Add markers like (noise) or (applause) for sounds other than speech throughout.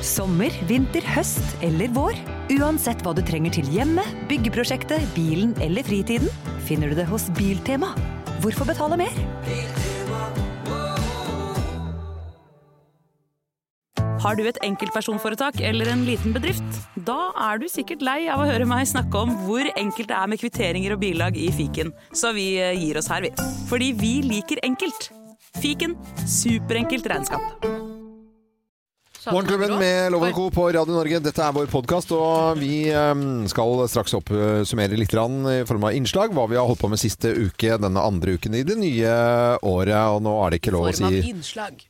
Sommer, vinter, høst eller vår. Uansett hva du trenger til hjemmet, byggeprosjektet, bilen eller fritiden, finner du det hos Biltema. Hvorfor betale mer? Har du et enkeltpersonforetak eller en liten bedrift? Da er du sikkert lei av å høre meg snakke om hvor enkelt det er med kvitteringer og bilag i fiken, så vi eh, gir oss her, vi. Fordi vi liker enkelt. Fiken superenkelt regnskap. Morgenklubben med Loven Co. på Radio Norge. Dette er vår podkast, og vi eh, skal straks oppsummere litt i form av innslag hva vi har holdt på med siste uke, denne andre uken i det nye året. Og nå er det ikke lov å Form av si innslag.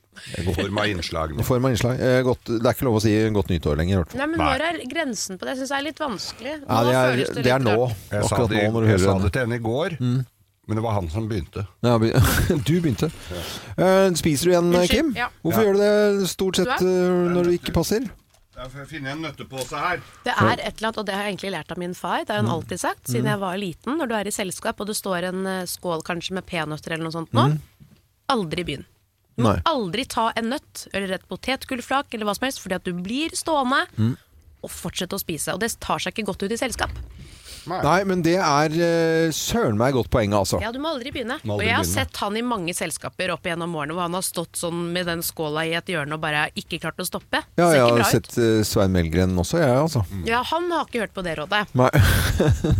Form av innslag. Form av innslag. Eh, godt, det er ikke lov å si godt nyttår lenger. Nei, men Når er grensen på det? Jeg syns det er litt vanskelig. Nå Ja, det er, føles det er litt nå. Jeg sa, det, nå når du jeg hører sa det til henne i går, men det var han som begynte. Ja, be- (laughs) du begynte. Uh, spiser du igjen, Unnskyld, Kim? ja. Hvorfor Ja. gjør du det stort sett Du eh, når det ikke passer? Jeg får finne en nøttepose her. Det er et eller annet, og det har jeg egentlig lært av min far. Det har Mm. han alltid sagt siden jeg var liten. Når du er i selskap og det står en eh, skål kanskje med peanøtter eller noe sånt nå, aldri begynn. Du må Mm. Nei. aldri ta en nøtt eller et potetgullflak eller hva som helst, fordi at du blir stående Mm. og fortsette å spise. Og det tar seg ikke godt ut i selskap. Nei, men det er uh, søren meg godt poeng, altså. Ja, du må aldri begynne. Må aldri og jeg har begynne. sett han i mange selskaper opp igjennom årene hvor han har stått sånn med den skåla i et hjørne og bare ikke klart å stoppe. Ja, jeg har sett uh, Svein Melgren også, jeg, altså. Ja, han har ikke hørt på det rådet. Nei.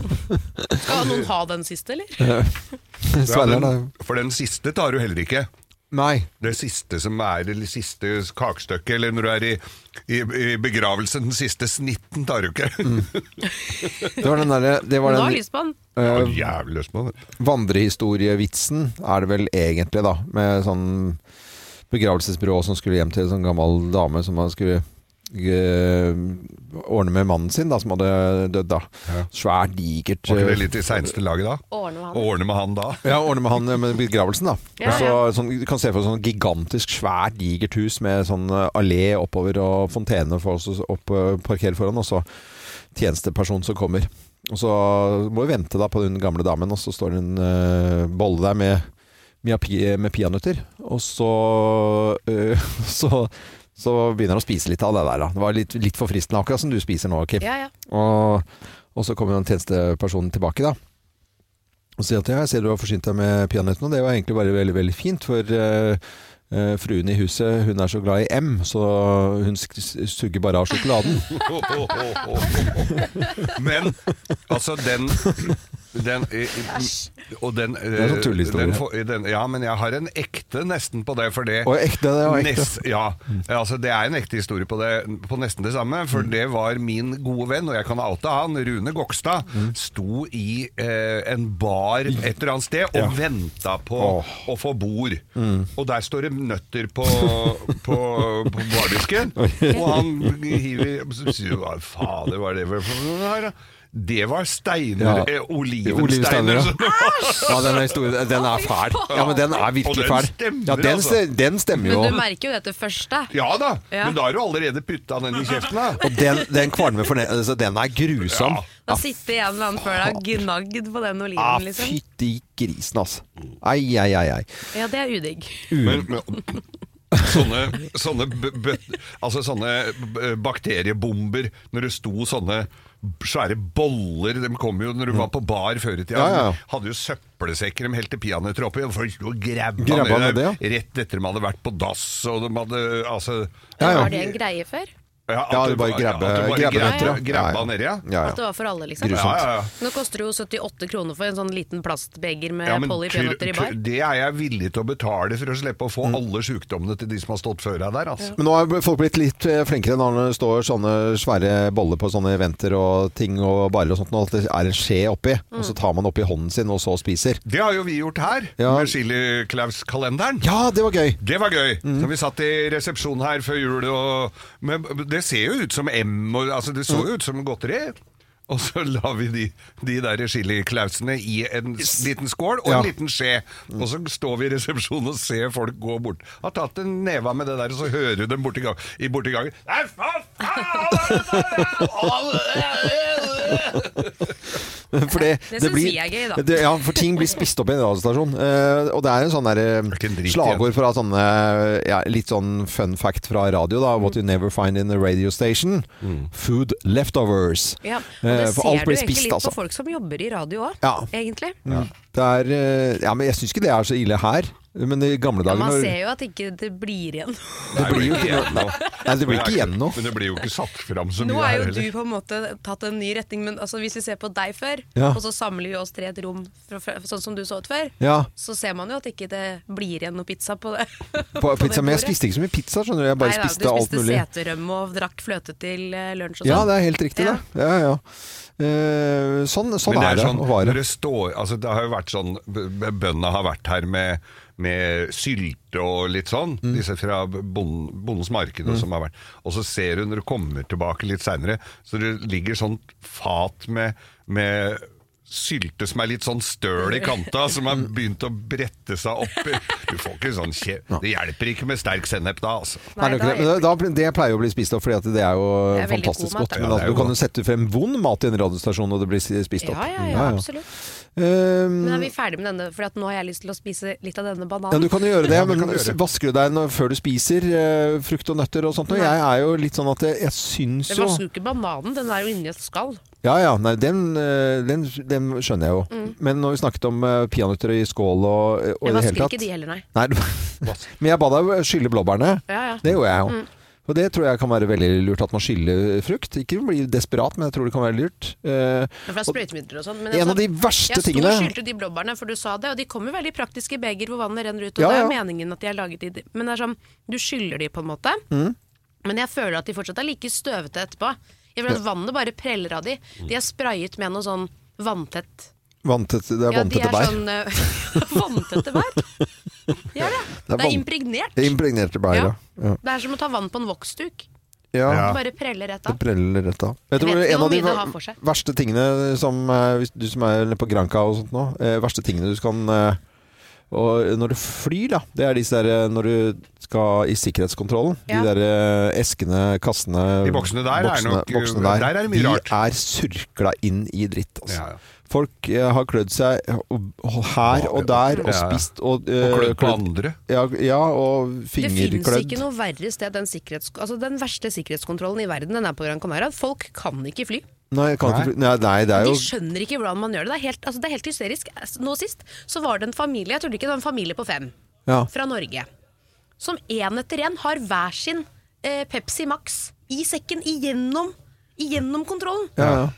(laughs) Skal noen ha den siste, eller? (laughs) Ja, Sveineren er den, for den siste tar du heller ikke. Nei. Det siste som er det siste kakestykket, eller når du er i, i, i begravelsen, den siste snitten tar du ikke. Det var den derre Det var har den jeg lyst på den. Jeg eh, jævlig lyst på det. vandrehistorievitsen, er det vel egentlig, da. Med sånn begravelsesbyrå som skulle hjem til en sånn gammel dame som man skulle ordne med mannen sin, da, som hadde dødd, da. Ja. Svært, digert Var ikke det eh, litt i seineste laget da? Ordne med han. Ordne med han da? Ja, ordne med han eh, med begravelsen, da. Ja, Så, sånn, du kan se for deg sånn gigantisk, svært, digert hus med sånn eh, allé oppover og fontene for oss å opp, eh, parkere foran, og så tjenesteperson som kommer. Og så må vi vente da på den gamle damen, og så står det en uh, bolle der med, med, med peanøtter. Og så, uh, (laughs) så så begynner han å spise litt av det der. Da. Det var litt, litt for fristende, akkurat som du spiser nå, Kim. Ja, ja. Og, og så kommer den tjenestepersonen tilbake da. Og sier at ja, jeg ser du har forsynt deg med peanøttene, og det var egentlig bare veldig, veldig fint, for uh, Uh, fruen i huset, hun er så glad i M, så hun sk- suger bare av sjokoladen. (laughs) Men altså, den den, og den, er sånn tullehistorie. den Ja, men jeg har en ekte nesten på det, for det Og ekte, det var ekte. Nest, ja, altså det er en ekte historie på, det, på nesten det samme. For Mm. det var min gode venn, og jeg kan oute han, Rune Gokstad, Mm. sto i eh, en bar et eller annet sted og Ja. venta på oh. å få bord. Mm. Og der står det nøtter på, på, på bardisken, og han hiver fader, hva er det for noe her, da? Det var steiner, Ja. eh, Olivensteiner, (laughs) ja. den er, historie, den er fæl. Ja, men den er virkelig den fæl. stemmer, Ja, den, altså. den stemmer jo. Men du merker jo dette første. Ja da, Ja. men da har du allerede putta den i kjeften. da Og den, den kvalmer for den, altså, den er grusom. Ja. Da sitter en eller annen før deg og gnagd på den Ah, oliven, liksom. fytti grisen, altså. Ai, ai, ai, ai. Ja, det er udigg. Men, men sånne, sånne, b b altså sånne b bakteriebomber Når det sto sånne svære boller De kom jo når du var på bar før i tida. Ja, ja, ja. Hadde jo søppelsekker de helte peanøtter oppi, og folk grabba Grabba ned rett etter de hadde vært på dass. Og de hadde altså Ja, ja. Var det en greie før? Ja, at Ja, du bare grabbe- at du bare grabbe grabba Ja, ja. nedi, ja. Ja, At det var for alle, liksom? Grusomt. Ja, ja, ja. Nå koster det jo 78 kroner for en sånn liten plastbeger med Ja, Polly peanøtter i bar. Det er jeg villig til å betale for å slippe å få alle sjukdommene til de som har stått før deg der. Altså. Men nå har folk blitt litt eh, flinkere når det står sånne svære boller på sånne eventer og ting og barer og sånt, og at det er en skje oppi, og så tar man oppi hånden sin og så spiser. Det har jo vi gjort her, Ja. med Chili-Klaus-kalenderen. Ja, det var gøy! Det var gøy. Så vi satt i resepsjonen her før jul, og men det ser jo ut som M, og, altså det så jo ut som godteri. Og så la vi de, de der chiliklausene i en s- liten skål og en Ja. liten skje. Og så står vi i resepsjonen og ser folk gå bort. Har tatt en neve med det der, og så hører du dem borti, gang, i borti gangen Nei, faen! faen, For det, Det syns vi er gøy, da. Det, ja, for ting blir spist opp i en radiostasjon. Uh, og det er en sånn slagord fra sånne ja, Litt sånn fun fact fra radio, da. What you never find in a radio station. Food leftovers. Ja, og Eh, det for ser alt du blir egentlig spist, litt altså. på folk som jobber i radio òg, Ja. egentlig. Det er, eh, ja, men jeg syns ikke det er så ille her. Men i gamle Ja, dager man ser jo at ikke det blir igjen. Det blir jo ikke noe Nei, det blir ikke igjen noe. Men det blir jo ikke satt fram så Nå mye er her jo du på en måte tatt en ny retning, men altså, hvis vi ser på deg før, Ja. og så samler vi oss til et rom fra, sånn som du så ut før, Ja, så ser man jo at ikke det blir igjen noe pizza på det. på (laughs) på pizza, men jeg spiste ikke så mye pizza, skjønner du. Jeg bare Neida, spiste du alt spiste mulig. seterømme og drakk fløte til eh, lunsj og sånn. Ja, det er helt riktig, Ja. det. Ja, ja. Eh, sånn sånn det er det sånn, å være. det, står, altså det har jo vært sånn Bøndene har vært her med, med sylte og litt sånn. Mm. Disse fra bonden, Bondens marked og som har vært. Og så ser du når du kommer tilbake litt seinere, så det ligger sånn fat med, med sylte som er litt sånn støl i kanta, som har begynt å brette seg opp. Du får ikke sånn kje... Det hjelper ikke med sterk sennep da, altså. Nei, det, det. Da, det pleier å bli spist opp, for det er jo Det er fantastisk god godt. Men Ja, du kan jo sette frem vond mat i en radiostasjon, og det blir spist opp. Ja, ja, ja, absolutt. Eh, Men er vi ferdig med denne, for nå har jeg lyst til å spise litt av denne bananen. ja, du kan jo gjøre det, Ja, men gjøre. vasker du deg når, før du spiser uh, frukt og nøtter og sånt? Og jeg er jo litt sånn at jeg, jeg syns Jeg jo vasker jo ikke bananen, den er jo inni et skall. Ja ja, nei, den, eh, den, den skjønner jeg jo. Men når vi snakket om uh, peanøtter i skål og, og Jeg i det vasker hele tatt ikke de heller, nei. Nei, (laughs) du- men jeg ba deg skylle blåbærene. Ja, ja. Det gjorde jeg jo. Og det tror jeg kan være veldig lurt at man skyller frukt. Ikke bli desperat, men jeg tror det kan være lurt. Eh, det er sprøytemidler og sånn. Men en altså, av de verste jeg sto tingene og skylte de blåbærene, for du sa det, og de kommer veldig praktisk i beger hvor vannet renner ut. Og Ja, det er jo meningen at de er laget i Men det er sånn, du skyller de på en måte, Mm. men jeg føler at de fortsatt er like støvete etterpå. Jeg føler at vannet bare preller av de. De er sprayet med noe sånn vanntett vanntett, Det er Ja, de vanntette er bær. sånn (laughs) uh, vanntette bær. De er det. (laughs) Det er, impregnert. Det er Impregnerte bær, ja. Ja. Det er som å ta vann på en voksduk. ja. Det bare preller rett Det av. preller rett av. Jeg Jeg tror vet ikke en av de det verste tingene som eh, hvis Du som er på Granca og sånt nå. eh, verste tingene du kan eh, og når du flyr, da, det er disse der eh, når du skal i sikkerhetskontrollen. Ja. De der eh, eskene, kassene De boksene der er nok- boksene der, der er det mye de rart. er surkla inn i dritt. Altså. Ja, ja. Folk eh, har klødd seg og- og her og der og spist og, Og eh, klødd på andre. Ja, ja, og Det fins ikke noe verre sted enn sikkerhets... Altså, den verste sikkerhetskontrollen i verden den er på Gran Canaria. Folk kan ikke fly. Nei, jeg kan ikke, fly- nei, nei, det er jo... De skjønner ikke hvordan man gjør det. Det er helt, altså, det er helt hysterisk. Nå sist så var det en familie, jeg trodde ikke det var en familie på fem, ja. fra Norge, som én etter én har hver sin eh, Pepsi Max i sekken igjennom, igjennom kontrollen. Ja, ja.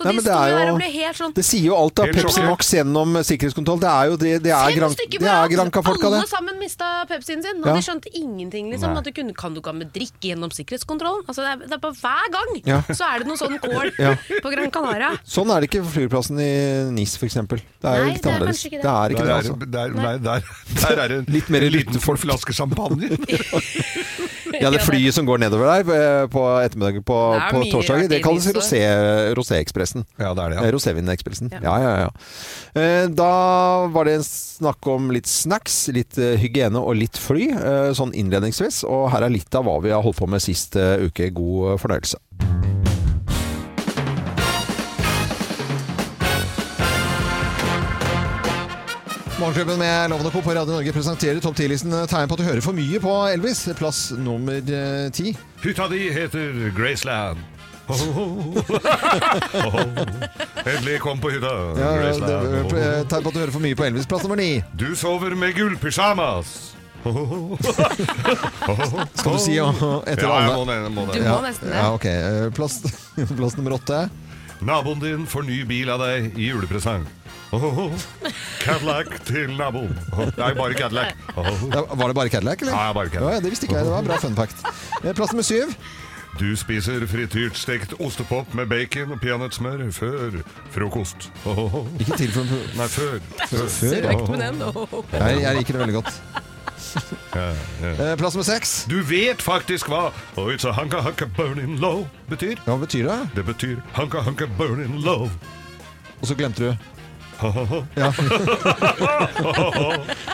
Så Nei, de er jo og helt sånn Det sier jo alt av Helt Pepsi. Max gjennom sikkerhetskontroll. Det er jo det, det er, gran, det er! Granca-folka, det. Alle sammen mista Pepsien sin, og Ja. de skjønte ingenting. Liksom, at du kunne, kan du ikke ha med drikke gjennom sikkerhetskontrollen? Altså, det, er, det er bare Hver gang Ja. så er det noe sånn kål (laughs) Ja. på Gran Canaria. Sånn er det ikke på flyplassen i NIS, f.eks. Det er jo litt det er annerledes. det. Det er ikke det, altså. der, der, der er det Litt mer liten luttefolk. flaske champagne. (laughs) (laughs) Ja, det flyet som går nedover der eh, på ettermiddagen på, på mye det kalles NIS Rosé- Rosé-ekspressen. Ja, det er det, Eh, ja. Rosévinekspressen. Ja, ja, ja. Eh, Da var det snakk om litt snacks, litt eh, hygiene og litt fly, eh, sånn innledningsvis. Og her er litt av hva vi har holdt på med sist eh, uke. God fornøyelse. Morgenklubben med Lovende Co. på Radio Norge presenterer topp 10-listen tegn på at du hører for mye på Elvis. Plass nummer eh, ti. Hytta di heter Graceland. (laughs) Endelig kom på hytta. Ja, det, eh, tegn på at du hører for mye på Elvis. Plass nummer ni. Du sover med gullpysjamas. Skal du si ja, etter Ja, alle? Ja, jeg Må Du det. må Ja, nesten det. ja, ok. Eh, Plass, (laughs) plass nummer åtte. Naboen din får ny bil av deg i julepresang. (laughs) Cadillac til naboen. Ho, Nei, bare Cadillac. Ja, var det bare Cadillac, eller? Ja, bare Cadillac. ja, det visste ikke jeg. Det var en bra fun fact. Eh, Plass nummer syv. Du spiser frityrt stekt ostepop med bacon og peanøttsmør før frokost. Ikke til for Nei, før. før. ja. Åh. Jeg, jeg liker det veldig godt. Ja, ja. Eh, Plass nummer seks. Du vet faktisk hva Oh, it's a hunka hunka burning low betyr. Hva betyr det? Det betyr hunka hunka burning low. Og så glemte du. Ja. (laughs)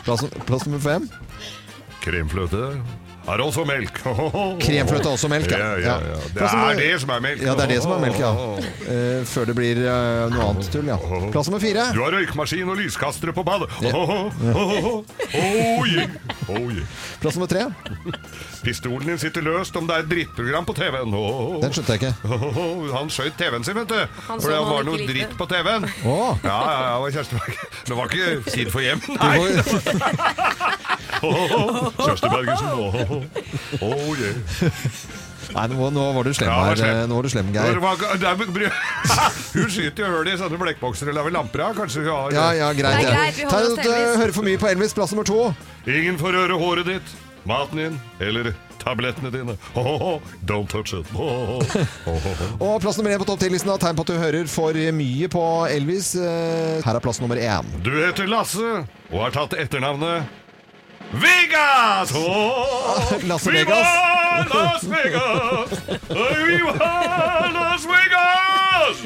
plass, plass nummer fem. Kremfløte er også melk. (laughs) Kremfløte er også melk, ja. ja. ja, ja. Det er det som er melk. Ja, det er det som er melk, ja. (laughs) Eh, før det blir eh, noe annet tull, ja. Plass nummer fire. Du har røykmaskin og lyskastere på badet. Oh, yeah. oh, yeah. Plass nummer tre. Pistolen din sitter løst om det er et drittprogram på TV-en. Oh, (laughs) Den skjønte jeg ikke. Han skjøt TV-en sin, vet du. Han Fordi det han var noe dritt på TV-en. Ja, ja, ja, og Kjersti. Det var ikke tid for hjem, nei. Kjersti Bergensen. Oh, oh, yeah. Nei, nå, nå var du slem Ja, her. slem. eh, Nå var du slem, Geir. (laughs) Hun skyter jo hull i sånne blekkbokser eller lamper. Kanskje hun har Ja, ja, greit. Det er ja. greit, vi Ta, holder oss til Elvis. Hører for mye på Elvis. Plass nummer to. Ingen får røre håret ditt, maten din eller tablettene dine. Don't touch it. Og plass nummer én på topp 10-listen. da. Tegn på at du hører for mye på Elvis. Eh, Her er plass nummer én. Du heter Lasse og har tatt etternavnet Vegas! (laughs) Oh, vi Vegas. var Las Vegas! Vi var Las Vegas!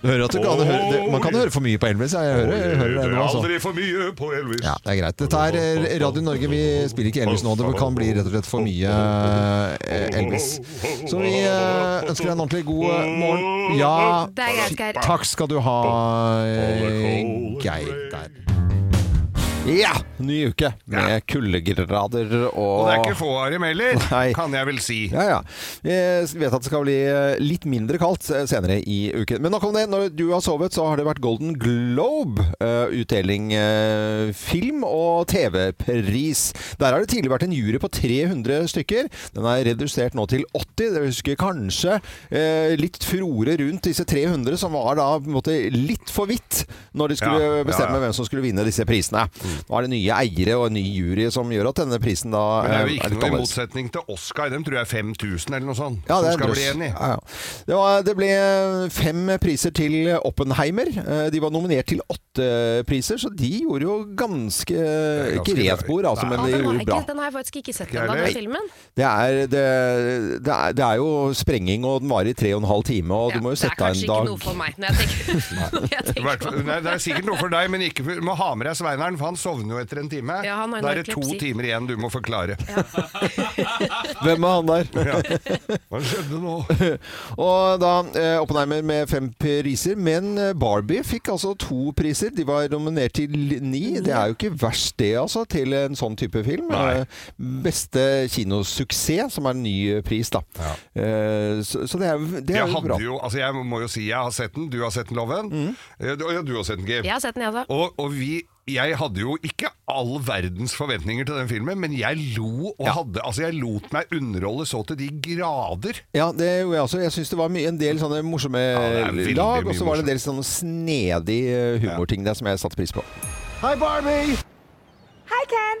Du hører at du kan høre, det, Man kan høre for mye på Elvis. Jeg hører, jeg hører det nå. Altså. Aldri for mye på Elvis. Ja, det er greit. Dette er eh, Radio Norge. Vi spiller ikke Elvis nå. Det kan bli rett og slett for mye eh, Elvis. Så vi eh, ønsker deg en ordentlig god morgen. Ja, takk skal du ha, Geir. Der. Ja, ny uke med kuldegrader og Og det er ikke få av dem heller, kan jeg vel si. Ja, ja. Jeg vet at det skal bli eh, litt mindre kaldt eh, senere i uken. Men nok om det. Når du har sovet, så har det vært Golden Globe-utdeling. eh, Film- og TV-pris. Der har det tidligere vært en jury på 300 stykker. Den er redusert nå til 80. Dere husker kanskje litt furore rundt disse 300, som var da på en måte litt for vidt når de skulle Ja, ja, bestemme hvem som skulle vinne disse prisene. Nå er det nye eiere og en ny jury som gjør at denne prisen da Men det er jo eh, ikke noe i motsetning til Oscar. Dem tror jeg er 5000 eller noe sånt. Ja, det som er skal drøss. bli enig. Ja, ja. Det, var, det ble fem priser til Oppenheimer. Eh, De var nominert til åtte priser, så de gjorde jo ganske ganske Ikke rent bord, altså, men de gjorde bra. den har jeg faktisk ikke sett ennå, den filmen. Det er, det, det, er, det er jo sprenging, og den varer i tre og en halv time, og du må jo sette deg en dag. det er kanskje ikke noe for meg, når jeg tenker, (laughs) når jeg tenker Nei, det. er sikkert noe for deg, men ikke for, du må ha med deg Sveineren, for han sovner jo etter en time. Ja, han har da er det to narkolepsi. timer igjen du må forklare. (laughs) Hvem er han der? Hva skjedde nå? (laughs) Og da eh, Oppenheimer med fem priser, men eh, Barbie fikk altså to priser. De var nominert til ni. Det er jo ikke verst det, altså, til en sånn type film. Nei. Eh, Beste kinosuksess, som er en ny pris, da. Eh, Så, så det er, det er Jeg jo bra. hadde jo, altså jeg må jo si jeg har sett den, du har sett den, Loven. Mm. Eh, du- Ja, du har sett den, Geir. Jeg har sett den, jeg også. Og, og vi, jeg hadde jo ikke all verdens forventninger til den filmen, men jeg lo og Ja. hadde Altså, jeg lot meg underholde så til de grader. Ja, det gjorde jeg også. Jeg syns det var mye, en del sånne morsomme er lag, og så var det en del sånne snedig eh, humorting der som jeg satte pris på. Hei, Barbie. Hei, Ken.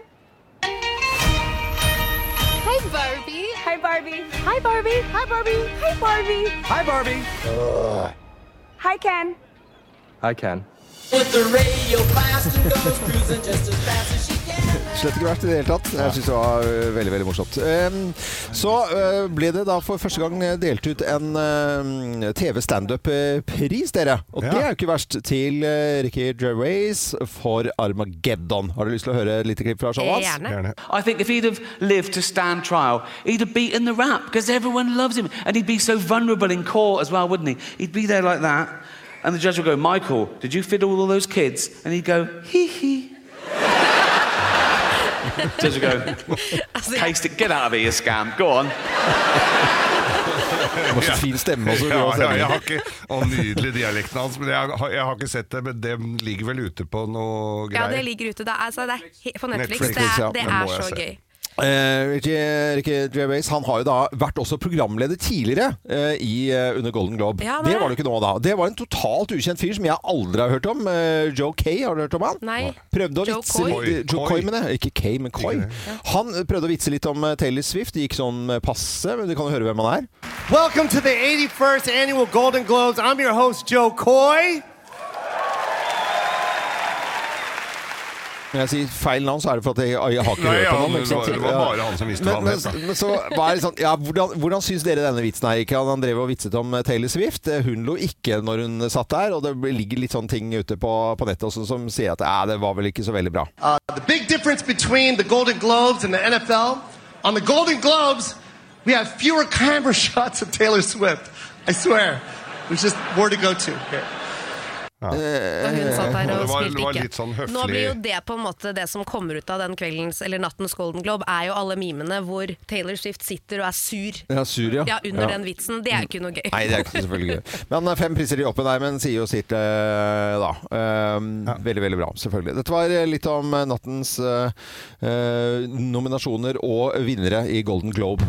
Hei, Barbie. Hei, Barbie. Hei, Barbie. Hei, Barbie. Hei, Barbie. Hei, Barbie. Hei, Ken. Hi, Ken. With the radio blast and goes cruising just as fast as she can. Slett ikke verst i det hele tatt. Jeg syns det var øh, veldig veldig morsomt. Ehm, Så øh, ble det da for første gang delt ut en øh, TV standup-pris, dere. Og Ja. det er jo ikke verst til Ricky Gervais for Armageddon. Har du lyst til å høre et lite klipp fra showet hans? Gjerne. Gjerne. I think if he'd have lived to stand trial, he'd have beaten the rap because everyone loves him. And he'd be so vulnerable in court as well, wouldn't he? He'd be there like that. And the judge would go, Michael, did you fiddle all those kids? And he'd go, hee hee. (laughs) judge would go, Altså, taste it, get out of here, you scam. Go on. Det var så fin stemme også. Ja, ja, jeg har ikke, og nydelig dialekten hans, men jeg har, jeg har ikke sett det. Men det ligger vel ute på noe greier? ja, det ligger ute. Det er, altså, det er på Netflix. Netflix, det ja. er, det er så se. gøy. Eh, Ricky, Ricky Gervais han har jo da vært også programleder tidligere eh, i, eh, under Golden Globe. Ja, det var det ikke nå da. Det var en totalt ukjent fyr som jeg aldri har hørt om. Eh, Joe Kay, har du hørt om han? Nei. Prøvde å Joe vitse Coy? litt Joe Coy. Coy, mener jeg. Ikke Kay, men Coy. Han prøvde å vitse litt om eh, Taylor Swift. Det gikk sånn eh, passe, men du kan jo høre hvem han er. Welcome to the 81st Annual Golden Globes. I'm your host, Joe Coy. Når jeg sier feil navn, så er det for at jeg, jeg har ikke Nei, hørt ja, om ham. det ikke sant? var- det var bare han som visste men, hva han men, het, så var det sånn, ja, hvordan, hvordan syns dere denne vitsen er? Ikke? Han drev og vitset om Taylor Swift. Hun lo ikke når hun satt der, og det ligger litt sånne ting ute på, på nettet også som sier at ja, det var vel ikke så veldig bra. Uh, the big difference between the Golden Globes and the NFL on the Golden Globes, we have fewer camera (laughs) shots of Taylor Swift. I swear. There's just more to go to here. Og hun satt der (laughs) og spilte ikke. sånn Nå blir jo det på en måte det som kommer ut av den kveldens eller nattens Golden Globe, er jo alle mimene hvor Taylor Swift sitter og er sur. Ja, sur, ja. Ja, under Ja. den vitsen. Det er jo ikke noe gøy. Nei, det er ikke selvfølgelig gøy. Men eh, fem priser i Oppenheimen sier jo sitt, uh, da. Eh, Veldig, veldig bra, selvfølgelig. Dette var eh, litt om eh, nattens uh, eh, nominasjoner og vinnere i Golden Globe.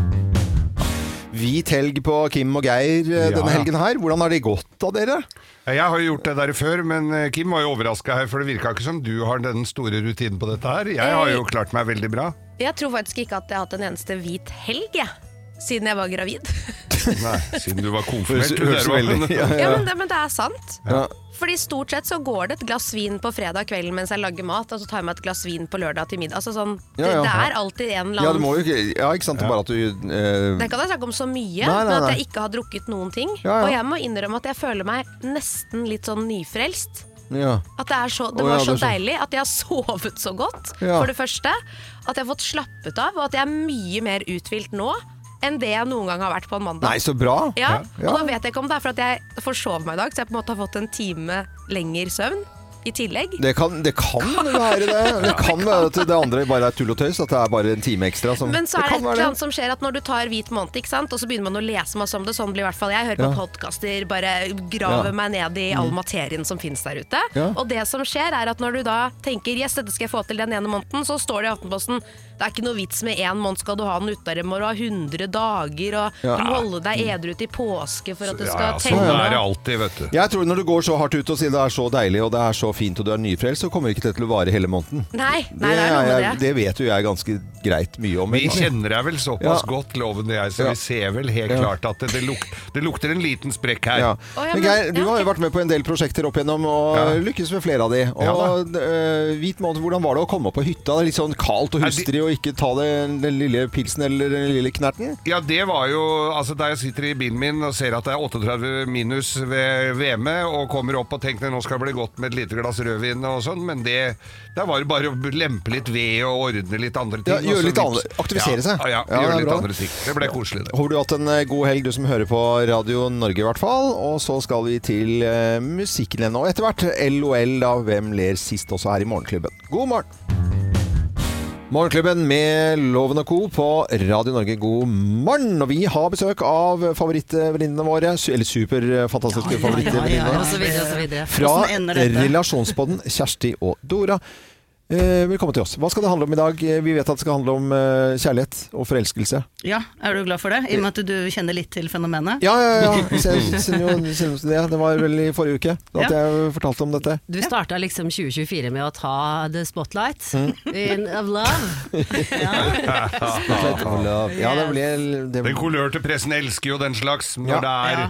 Hvit helg på Kim og Geir eh, Ja, denne helgen her. Hvordan har det gått av dere? Jeg har jo gjort det der før, men eh, Kim var jo overraska her, for det virka ikke som du har den store rutinen på dette her. Jeg har jo klart meg veldig bra. Jeg tror faktisk ikke at jeg har hatt en eneste hvit helg, jeg. Siden jeg var gravid. (laughs) Nei, siden du var konfirmert. høres der veldig- ja, Ja, men det, men det er sant. Ja. Fordi stort sett så går det et glass vin på fredag kvelden mens jeg lager mat, og så tar jeg meg et glass vin på lørdag til middag. Altså sånn, Ja, det, ja. det er alltid en eller Ja, annen jo Ja, ikke sant. Bare at du eh, Det kan jeg snakke om så mye, Nei, nei, men at jeg ikke har drukket noen ting. Ja, ja. Og jeg må innrømme at jeg føler meg nesten litt sånn nyfrelst. Ja. At det, er så, det oh, ja, var så det er så deilig at jeg har (laughs) sovet så godt, Ja. for det første. At jeg har fått slappet av, og at jeg er mye mer uthvilt nå enn det jeg noen gang har vært på en mandag. Nei, så bra. Ja, Ja. og nå vet jeg ikke om det er for at jeg forsov meg i dag, så jeg på en måte har fått en time lengre søvn i tillegg. Det kan, det kan (laughs) være det. Det kan være at det andre bare er tull og tøys. At det er bare en time ekstra. Som, Men så er det det et eller annet som skjer at når du tar hvit måned, ikke sant? og så begynner man å lese masse om det, sånn blir i hvert fall jeg. Hører Ja. på podkaster, bare graver Ja. meg ned i all materien som finnes der ute. Ja. Og det som skjer, er at når du da tenker yes, dette skal jeg få til den ene måneden, så står det i Aftenposten det er ikke noe vits med én måned skal du ha den ute må du ha 100 dager, og Ja. du må holde deg edru til påske for at det skal ja, sånn telle. er det alltid, vet du. Jeg tror når du går så hardt ut og sier det er så deilig og det er så fint og du er nyfrelst, så kommer det ikke til å vare hele måneden. Nei, nei, det er noe med jeg- det. det vet jo jeg ganske greit mye om. Vi kjenner deg vel såpass Ja. godt, Loven og jeg, så Ja. vi ser vel helt Ja. klart at det, det, luk, det lukter en liten sprekk her. Ja. Å, ja, Men Geir, du ja, har jo vært med på en del prosjekter opp igjennom og Ja. lykkes med flere av de. Ja Og øh, Hvit måned, hvordan var det å komme opp på hytta? Det er litt sånn kaldt og hustrig og ikke ta det, den lille pilsen eller den lille knerten? Ja, det var jo Altså, da jeg sitter i bilen min og ser at det er 38 minus ved VM-et, og kommer opp og tenker nå skal det bli godt med et lite glass rødvin og sånn, men det Der var det bare å lempe litt ved og ordne litt andre ting. Ja, gjøre litt andre- aktivisere seg. Ja, ja, Ja, gjøre litt bra. andre ting. Det ble koselig, det. Håper du har hatt en eh, god helg, du som hører på Radio Norge i hvert fall. Og så skal vi til uh, musikken. Og etter hvert LOL, da. Hvem ler sist også her i Morgenklubben. God morgen! Morgenklubben med Loven og Co. på Radio Norge, god morgen! Og vi har besøk av favorittvenninnene våre. Eller superfantastiske Ja, ja, ja, favorittvenninner. og så videre, og så videre. Fra Hvordan relasjonspodden Kjersti og Dora. Eh, velkommen til oss. Hva skal det handle om i dag? Eh, Vi vet at det skal handle om eh, kjærlighet og forelskelse. Ja, er du glad for det? I og med at du kjenner litt til fenomenet? Ja, ja, ja. Jeg (laughs) kjenner jo det. Det var vel i forrige uke at jeg fortalte om dette. Du starta liksom 2024 med å ta the spotlight Mm. in of love. (laughs) Ja, det ble det Den kolørte pressen elsker jo den slags, når Ja. det er Ja.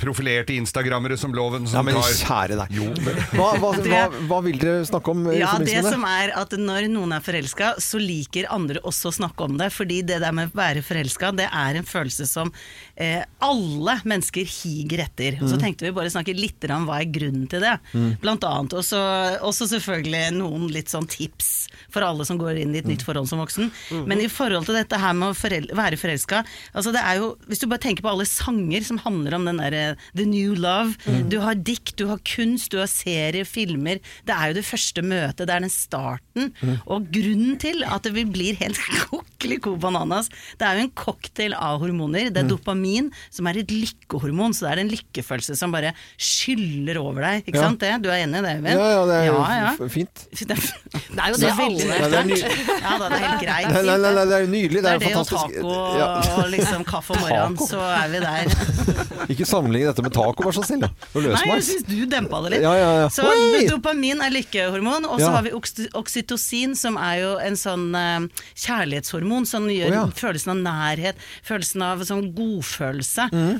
Profilerte instagrammere som Loven Ja, men tar kjære deg. Jo, men Hva, hva, hva, hva vil dere snakke om Ja, det som er at når noen er forelska, så liker andre også å snakke om det. Fordi det der med å være forelska, det er en følelse som eh, alle mennesker higer etter. Og så Mm. tenkte vi bare snakke litt om hva er grunnen til det. Blant annet. Og så også selvfølgelig noen litt sånn tips for alle som går inn i et Mm. nytt forhold som voksen. Men i forhold til dette her med å forel være forelska, altså det er jo Hvis du bare tenker på alle sanger som handler om den derre The New Love. Du har dikt, du har kunst, du har serier, filmer. Det er jo det første møtet, det er den starten. Og grunnen til at vi blir helt (laughs) kokkelig ko bananas, det er jo en cocktail av hormoner. Det er dopamin, som er et lykkehormon, så det er en lykkefølelse som bare skyller over deg. Ikke Ja. sant det? Du er enig i det, Øyvind? Ja, ja, det er jo ja, ja. fint. (laughs) Det er, er jo det veldig alle Ja, det er ny- (laughs) Ja da, det er helt greit. Nei, nei, nei, nei, det er nydelig. Det Det er er det og taco og liksom kaffe om (laughs) morgenen, Taco? så er vi der. Ikke sammenlign dette med taco, vær så snill. Og Nei, jeg syns du dempa det litt. Ja, ja, ja. Så Oi! dopamin er lykkehormon, og så har vi oksytocin, som er jo en sånn eh, kjærlighetshormon som gjør oh, følelsen av nærhet, følelsen av sånn godfølelse,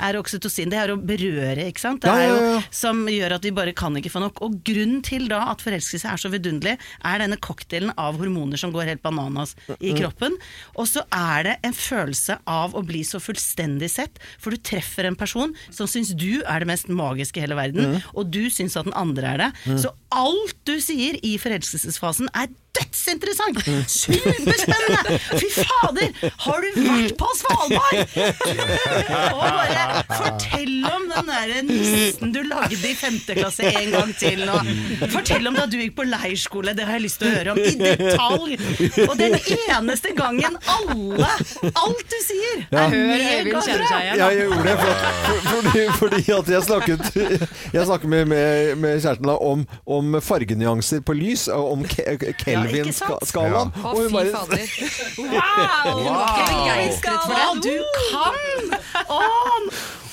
er oksytocin. Det er å berøre, ikke sant. Det Mm. Er jo som gjør at vi bare kan ikke få nok. Og grunnen til da at forelskelse er så vidunderlig, er denne cocktailen av hormoner som går helt bananas i Mm. kroppen. Og så er det en følelse av å bli så fullstendig sett, for du treffer en person som syns du er det mest magiske i hele verden, Mm. og du syns at den andre er det. Så alt du sier i forelskelsesfasen er dødsinteressant! Superspennende! Fy fader! Har du vært på Svalbard?! Og bare fortell om den der nissen du lagde i femte klasse en gang til nå. Fortell om da du gikk på leirskole, det har jeg lyst til å høre om i detalj. Og den eneste gangen alle, alt du sier, Ja. er Hør Øyvind kjenner seg igjen. Ja, jeg gjorde det, for, for, fordi, fordi at jeg snakket Jeg snakket med, med, med kjæresten da om, om fargenyanser på lys, og om Ke- Kelvin-skalaen. Å, og hun fy bare fader. (laughs) Wow! wow! begeistret for det. du kan! On!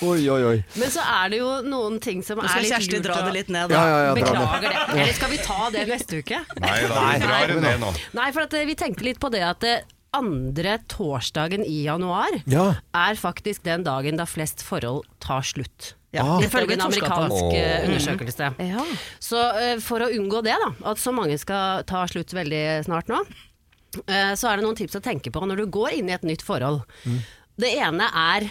Oi, oi, oi. Men så er det jo noen ting som Nå er skal litt Kjersti lurt dra det litt ned, da. ja, ja, ja. Beklager det. Eller skal vi ta det neste uke? Nei da, vi drar det ned nå. Nei, for at eh, vi tenkte litt på det at eh, andre torsdagen i januar Ja. er faktisk den dagen da flest forhold tar slutt. Ja, Ah. Ifølge en amerikansk oh. undersøkelse. undersøkelse. Ja. Så eh, for å unngå det, da, at så mange skal ta slutt veldig snart nå, eh, så er det noen tips å tenke på når du går inn i et nytt forhold. Det ene er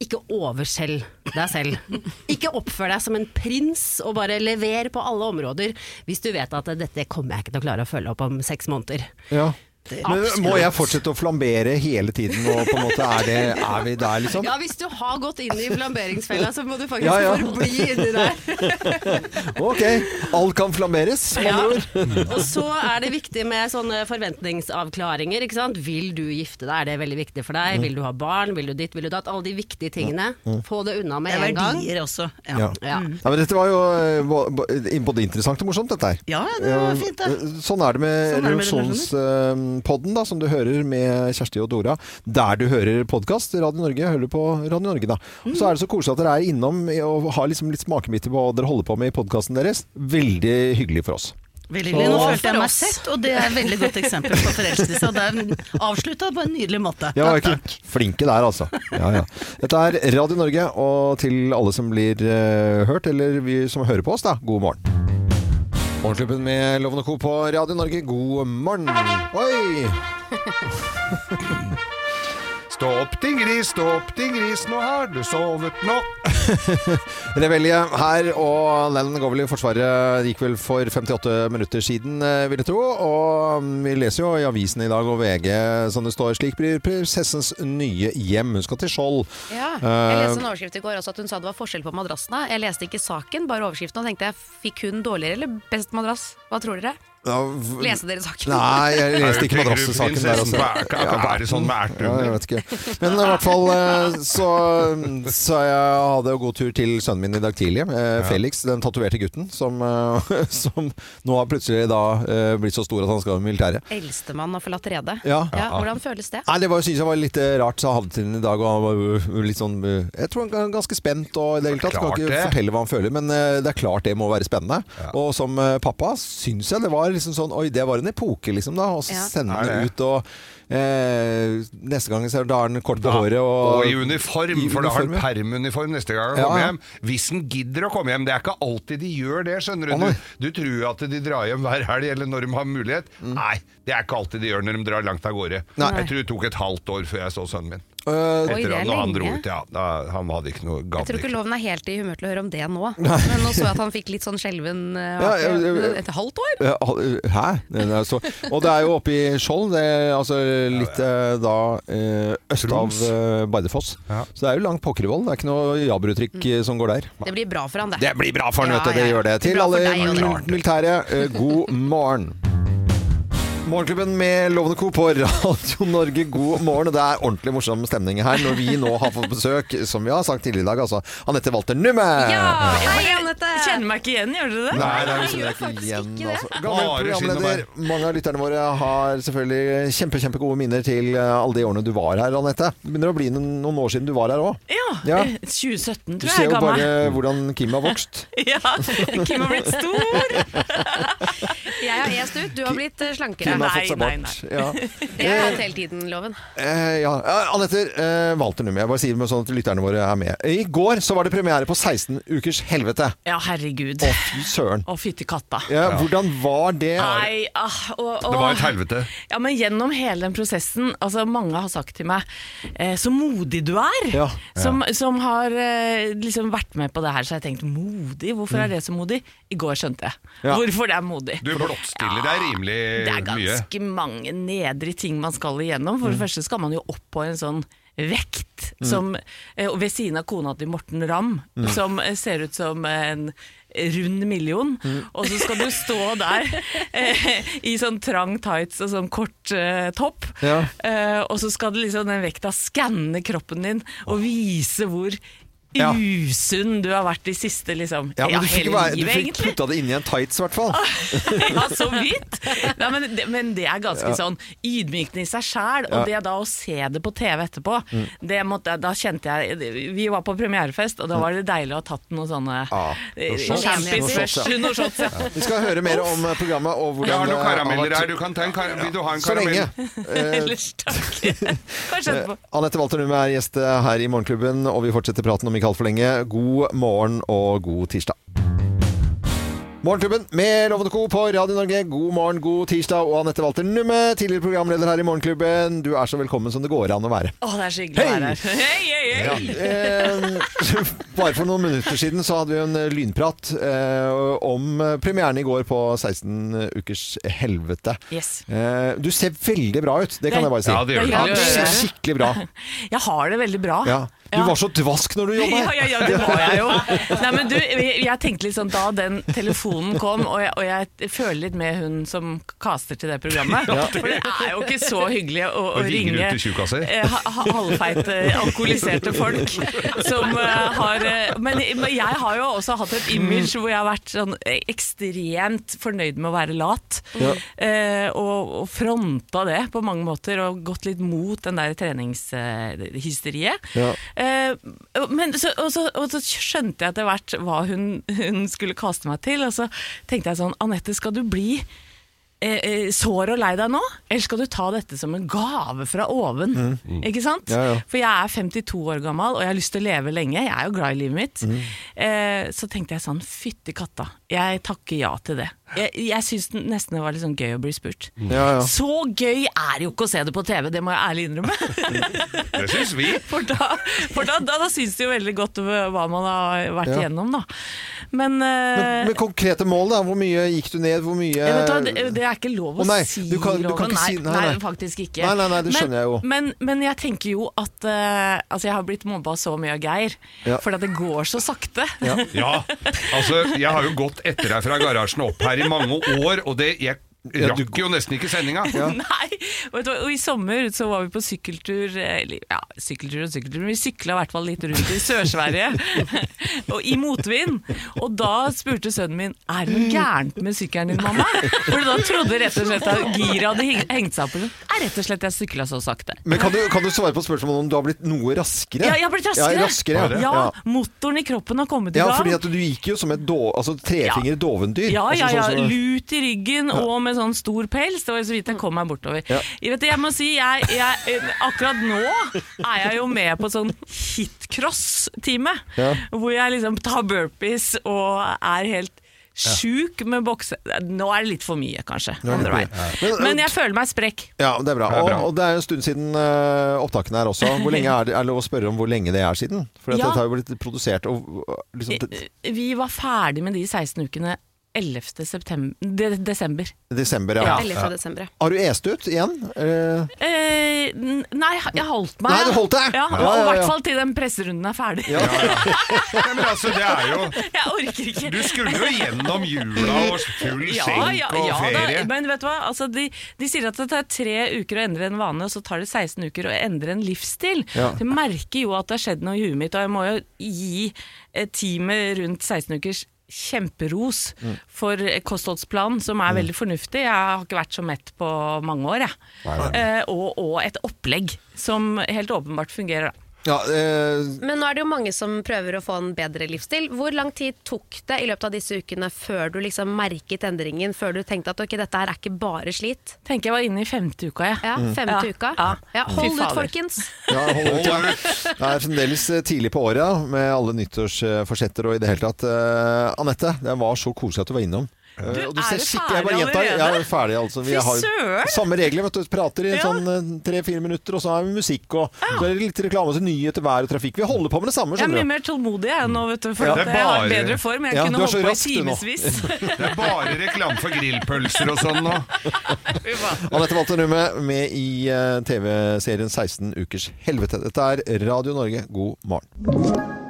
ikke overselg deg selv. (laughs) Ikke oppfør deg som en prins og bare lever på alle områder hvis du vet at dette kommer jeg ikke til å klare å følge opp om seks måneder. Ja. Men må jeg fortsette å flambere hele tiden, og på en måte er, det, er vi der, liksom? Ja, hvis du har gått inn i flamberingsfella, så må du faktisk Ja, ja. forbli inni der. (laughs) Ok, alt kan flamberes, med Ja. andre ord. Og så er det viktig med sånne forventningsavklaringer. Ikke sant? Vil du gifte deg, er det veldig viktig for deg? Vil du ha barn? Vil du ditt? Vil du datt? Alle de viktige tingene. Få det unna med Det er en gang. verdier også. Ja. Ja. Ja. Ja, men dette var jo eh, både interessant og morsomt, dette her. Ja, det var fint, det. Sånn er det med Sånn er Revolusjonspodden, da, som du hører med Kjersti og Dora. Der du hører podkast, Radio Norge, hører du på Radio Norge, da. Mm. Så er det så koselig at dere er innom og har liksom litt smakebiter på hva dere holder på med i podkasten deres. Veldig hyggelig for oss. Veldig hyggelig. Nå følte jeg meg sett, og det er et veldig godt eksempel på forelskelse. Og det er avslutta på en nydelig måte. Ja, ikke flinke der, altså. Ja, ja. Dette er Radio Norge, og til alle som blir uh, hørt, eller vi som hører på oss, da, god morgen. Morgenklubben med Lovende Co. på Radio Norge, god morgen. Oi! (laughs) Stå opp din gris, stå opp din gris, nå har du sovet nok. (laughs) Revelje her, og den går vel i Forsvaret gikk vel for 58 minutter siden, eh, vil jeg tro. Og mm, vi leser jo i avisen i dag og VG som det står slik blir prinsessens nye hjem. Hun skal til Skjold. Ja, Eh, jeg leste en overskrift i går også at hun sa det var forskjell på madrassene. Jeg leste ikke saken, bare overskriften, og tenkte jeg fikk hun dårligere eller best madrass? Hva tror dere? Ja, Leste dere saken? Nei, jeg leste ikke madrassesaken der. også. Ja, det sånn med erter? Ja, jeg vet ikke. Men i hvert fall eh, så, så jeg hadde jo god tur til sønnen min i dag tidlig. eh, Felix, den tatoverte gutten, som, eh, (laughs) som nå har plutselig da blitt så stor at han skal i militæret. Eldstemann har forlatt redet. Ja. Hvordan føles det? Nei, Det var, synes jeg var litt rart, så jeg hadde til den i dag. Og han var litt sånn Jeg tror han er ganske spent og i det hele tatt. Kan ikke fortelle hva han føler, men det er klart det må være spennende. Og som pappa syns jeg det var liksom sånn Oi, det var en epoke, liksom, da. Og så Ja. sender man det? ut og eh, Neste gang så da er den kort på håret og, Og i uniform, i for da har han permuniform neste gang han Ja, kommer hjem. Hvis han gidder å komme hjem. Det er ikke alltid de gjør det, skjønner du. Du, du tror at de drar hjem hver helg, eller når de har mulighet. Nei, det er ikke alltid de gjør når de drar langt av gårde. Mm. Nei. Jeg tror det tok et halvt år før jeg så sønnen min. Eh, Oi, det er at han dro lenge. ut, ja. Da, han hadde ikke noe Jeg tror ikke loven er helt i humør til å høre om det nå. (laughs) Men nå så jeg at han fikk litt sånn skjelven eh, Ja, ja, ja, ja. Et halvt år? Ja, Hæ? Det er så, og det er jo oppe i Skjold, det er altså litt eh, da eh, øst av Troms. eh, Bardufoss. Ja. Så det er jo langt pokkervoll. Det er ikke noe jabrutrykk eh, som går der. Det blir bra for han, det. Det blir bra for han, Ja, vet du. Det ja, ja. gjør det. Det blir Til bra for alle deg mil- militære, eh, god morgen. Morgenklubben med Lovende Co. på Radio Norge, god morgen. Og Det er ordentlig morsom stemning her når vi nå har fått besøk, som vi har sagt tidligere i dag, altså Anette Walter Numme. Ja! Hei, Anette! Kjenner meg ikke igjen, gjør dere det? Nei, Nei, det er jeg vi ikke faktisk igjen. ikke det. Altså. Gammel programleder. Mange av lytterne våre har selvfølgelig kjempe, kjempegode minner til eh, alle de årene du var her, Anette. Det begynner å bli noen, år siden du var her òg. Ja, Ja. eh, 2017 Du tror ser jeg jo bare hvordan Kim har vokst. (laughs) Ja, Kim har blitt stor! (laughs) Jeg har est ut, du har blitt eh, slankere. Kim har fått seg bort. Ja. (laughs) Det har hatt hele tiden, Loven. Eh, ja. Ja, Anette eh, Walter Numme, jeg bare sier det sånn at lytterne våre er med. I går så var det premiere på 16 ukers helvete. Ja, herregud. Å, fy søren. Å, fytti katta. Ja, hvordan var det? Nei, ah, og, og, Det var et helvete. Ja, men gjennom hele den prosessen, altså mange har sagt til meg eh, så modig du er, Ja. som, som har eh, liksom vært med på det her, så har jeg tenkt modig, hvorfor er det så modig? I går skjønte jeg Ja. hvorfor det er modig. Du blottstiller deg Ja, Det er mye. ganske mange nedre ting man skal igjennom. For det første skal man jo opp på en sånn vekt som, eh, ved siden av kona til Morten Ramm, som eh, ser ut som en rund million, og så skal du stå der eh, i sånn trang tights og sånn kort eh, topp, Ja. eh, og så skal du liksom den vekta skanne kroppen din og vise hvor Ja. usunn du har vært de siste liksom, Ja, men du fikk, være, du fikk putta det inn i en tights, i hvert fall. (laughs) ja, så vidt. Nei, men, det, men det er ganske sånn ydmykende i seg sjæl. Og det da å se det på TV etterpå, Mm. det måtte, da kjente jeg Vi var på premierefest, og da var det deilig å ha tatt noen sånne Ja, eh, noen shots. ja. Ja. Vi skal høre mer om eh, programmet og hvordan Jeg har noen karameller her. Du kan ta en kar Vil du ha en Så lenge. karamell? Eh, (laughs) Ellers takk. Kanskje etterpå. Anette Walter Numme er gjest eh, her i Morgenklubben, og vi fortsetter praten om ikke altfor lenge. God morgen og god tirsdag. Morgenklubben med Lovende Co. på Radio Norge. God morgen, god tirsdag. Og Anette Walter Numme, tidligere programleder her i Morgenklubben. Du er så velkommen som det går an å være. Å, det er så hyggelig å være her. Hei, hei, Ja. hei. Eh, (laughs) bare for noen minutter siden så hadde vi en lynprat eh, om premieren i går på 16 ukers helvete. Yes. Eh, du ser veldig bra ut, det kan jeg bare si. Ja, det gjør du. Ja, du ser skikkelig bra. (laughs) Jeg har det veldig bra. Ja. Du var så dvask når du jobba (laughs) Ja, her. ja, ja, det var jeg jo. (laughs) Nei, men du, jeg, tenkte litt sånn da den telefonen kom, og jeg, og jeg føler litt med hun som caster til det programmet. (laughs) For det er jo ikke så hyggelig å, å ringe eh, ha- ha- halvfeite, alkoholiserte folk som uh, har eh, men, men jeg har jo også hatt et image hvor jeg har vært sånn ekstremt fornøyd med å være lat. Ja. Eh, og, og fronta det på mange måter, og gått litt mot den der treningshysteriet. Ja. Eh, men så, og, så, og så skjønte jeg etter hvert hva hun, hun skulle kaste meg til, og så tenkte jeg sånn Anette, skal du bli eh, eh, sår og lei deg nå, eller skal du ta dette som en gave fra oven? Ikke sant? Mm. Ja, ja. For jeg er 52 år gammel, og jeg har lyst til å leve lenge. Jeg er jo glad i livet mitt. Mm. Eh, så tenkte jeg sånn, fytti katta, jeg takker ja til det. Jeg, jeg syns nesten det var litt sånn gøy å bli spurt. Ja, ja. Så gøy er det jo ikke å se det på TV, det må jeg ærlig innrømme. (laughs) Det syns vi. For da, for da, da, da syns det jo veldig godt hva man har vært Ja. igjennom, da. Men, eh, Men, men konkrete mål, da? Hvor mye gikk du ned? Hvor mye vet, det, det er ikke lov å oh, nei, si, du kan- du kan ikke si- nei, nei, nei. faktisk ikke. Nei, nei, nei, det men, jeg jo. Men, men jeg tenker jo at uh, Altså, jeg har blitt mobba så mye av Geir, Ja. fordi at det går så sakte. Ja. Ja, altså jeg har jo gått etter deg fra garasjen opp her i mange år, og det, jeg Ja, du- rakk jo nesten ikke sendinga. (laughs) Nei, vet du, hva, og I sommer så var vi på sykkeltur eller, Ja, sykkeltur og sykkeltur, men vi sykla i hvert fall litt rundt i Sør-Sverige. (laughs) og I motvind. Og da spurte sønnen min Er det noe gærent med sykkelen din, mamma. For da trodde rett og slett at giret hadde hengt seg opp. Er rett og slett jeg sykla så sakte. Men kan du, kan du svare på spørsmålet om du har blitt noe raskere? Ja, jeg har blitt raskere. Ja, raskere ja. Ja, motoren i kroppen har kommet i gang. Ja, fordi at du gikk jo som et do, altså, trefinger dovendyr. Ja, altså, ja, ja. sånn Lut i ryggen og med sånn stor pels. Det var så vidt jeg kom meg bortover. Ja. Jeg, vet, jeg må si, jeg, jeg, akkurat nå er jeg jo med på sånn hitcross-time. Ja. Hvor jeg liksom tar burpees og er helt sjuk med bokse... Nå er det litt for mye, kanskje. Veien. Men- Men jeg føler meg sprekk. Ja, det er bra. Og, og det er en stund siden uh, opptakene her også. Hvor lenge er det, er lov å spørre om hvor lenge det er siden? For Ja. dette har jo blitt produsert og liksom, Vi var ferdig med de 16 ukene 11. September, de, desember. desember, ja. Ja. 11. desember. Har du est ut igjen? Eh, Eh, nei, jeg holdt meg. Nei, du holdt deg? Ja, Ja, I hvert fall til den presserunden er ferdig. ja. Ja, men altså, det er jo (laughs) Jeg orker ikke. Du skulle jo gjennom jula og full Ja, skjenk ja, og ja da, men vet du hva? Altså, de, de sier at det tar tre uker å endre en vane, og så tar det 16 uker å endre en livsstil. Ja. Jeg merker jo at det har skjedd noe i huet mitt, og jeg må jo gi teamet rundt 16 ukers kjemperos Mm. for kostholdsplanen, som er veldig fornuftig. Jeg har ikke vært så mett på mange år, jeg. Eh, og, og et opplegg som helt åpenbart fungerer. da. Ja, eh, Men nå er det jo mange som prøver å få en bedre livsstil. Hvor lang tid tok det i løpet av disse ukene før du liksom merket endringen? Før du tenkte at ok, dette her er ikke bare slit? Tenker jeg var inne i femte uka, jeg. Ja, femte Ja. uka. Ja. Ja, hold ut, folkens. Ja, hold ut, ja. (laughs) Det er fremdeles eh, tidlig på året, med alle nyttårsforsetter og i det hele tatt. Eh, Anette, det var så koselig at du var innom. Eh, og er ser du skikkelig- jeg ferdig bare gjentar, allerede? Jeg er ferdig, altså. Vi har samme regler, vet du. Prater i Ja. sånn tre-fire minutter, og så har vi musikk, og så er det litt reklame til nyheter, vær og trafikk. Vi holder på med det samme, Jeg er mye mer tålmodig jeg nå, vet du, for Ja. er jeg har bare- bedre form. Jeg Ja, kunne du er holdt på i du timevis. (laughs) (laughs) Det er bare reklame for grillpølser og sånn nå. Anette Walter Numme med i eh, TV-serien 16 ukers helvete. Dette er Radio Norge, god morgen.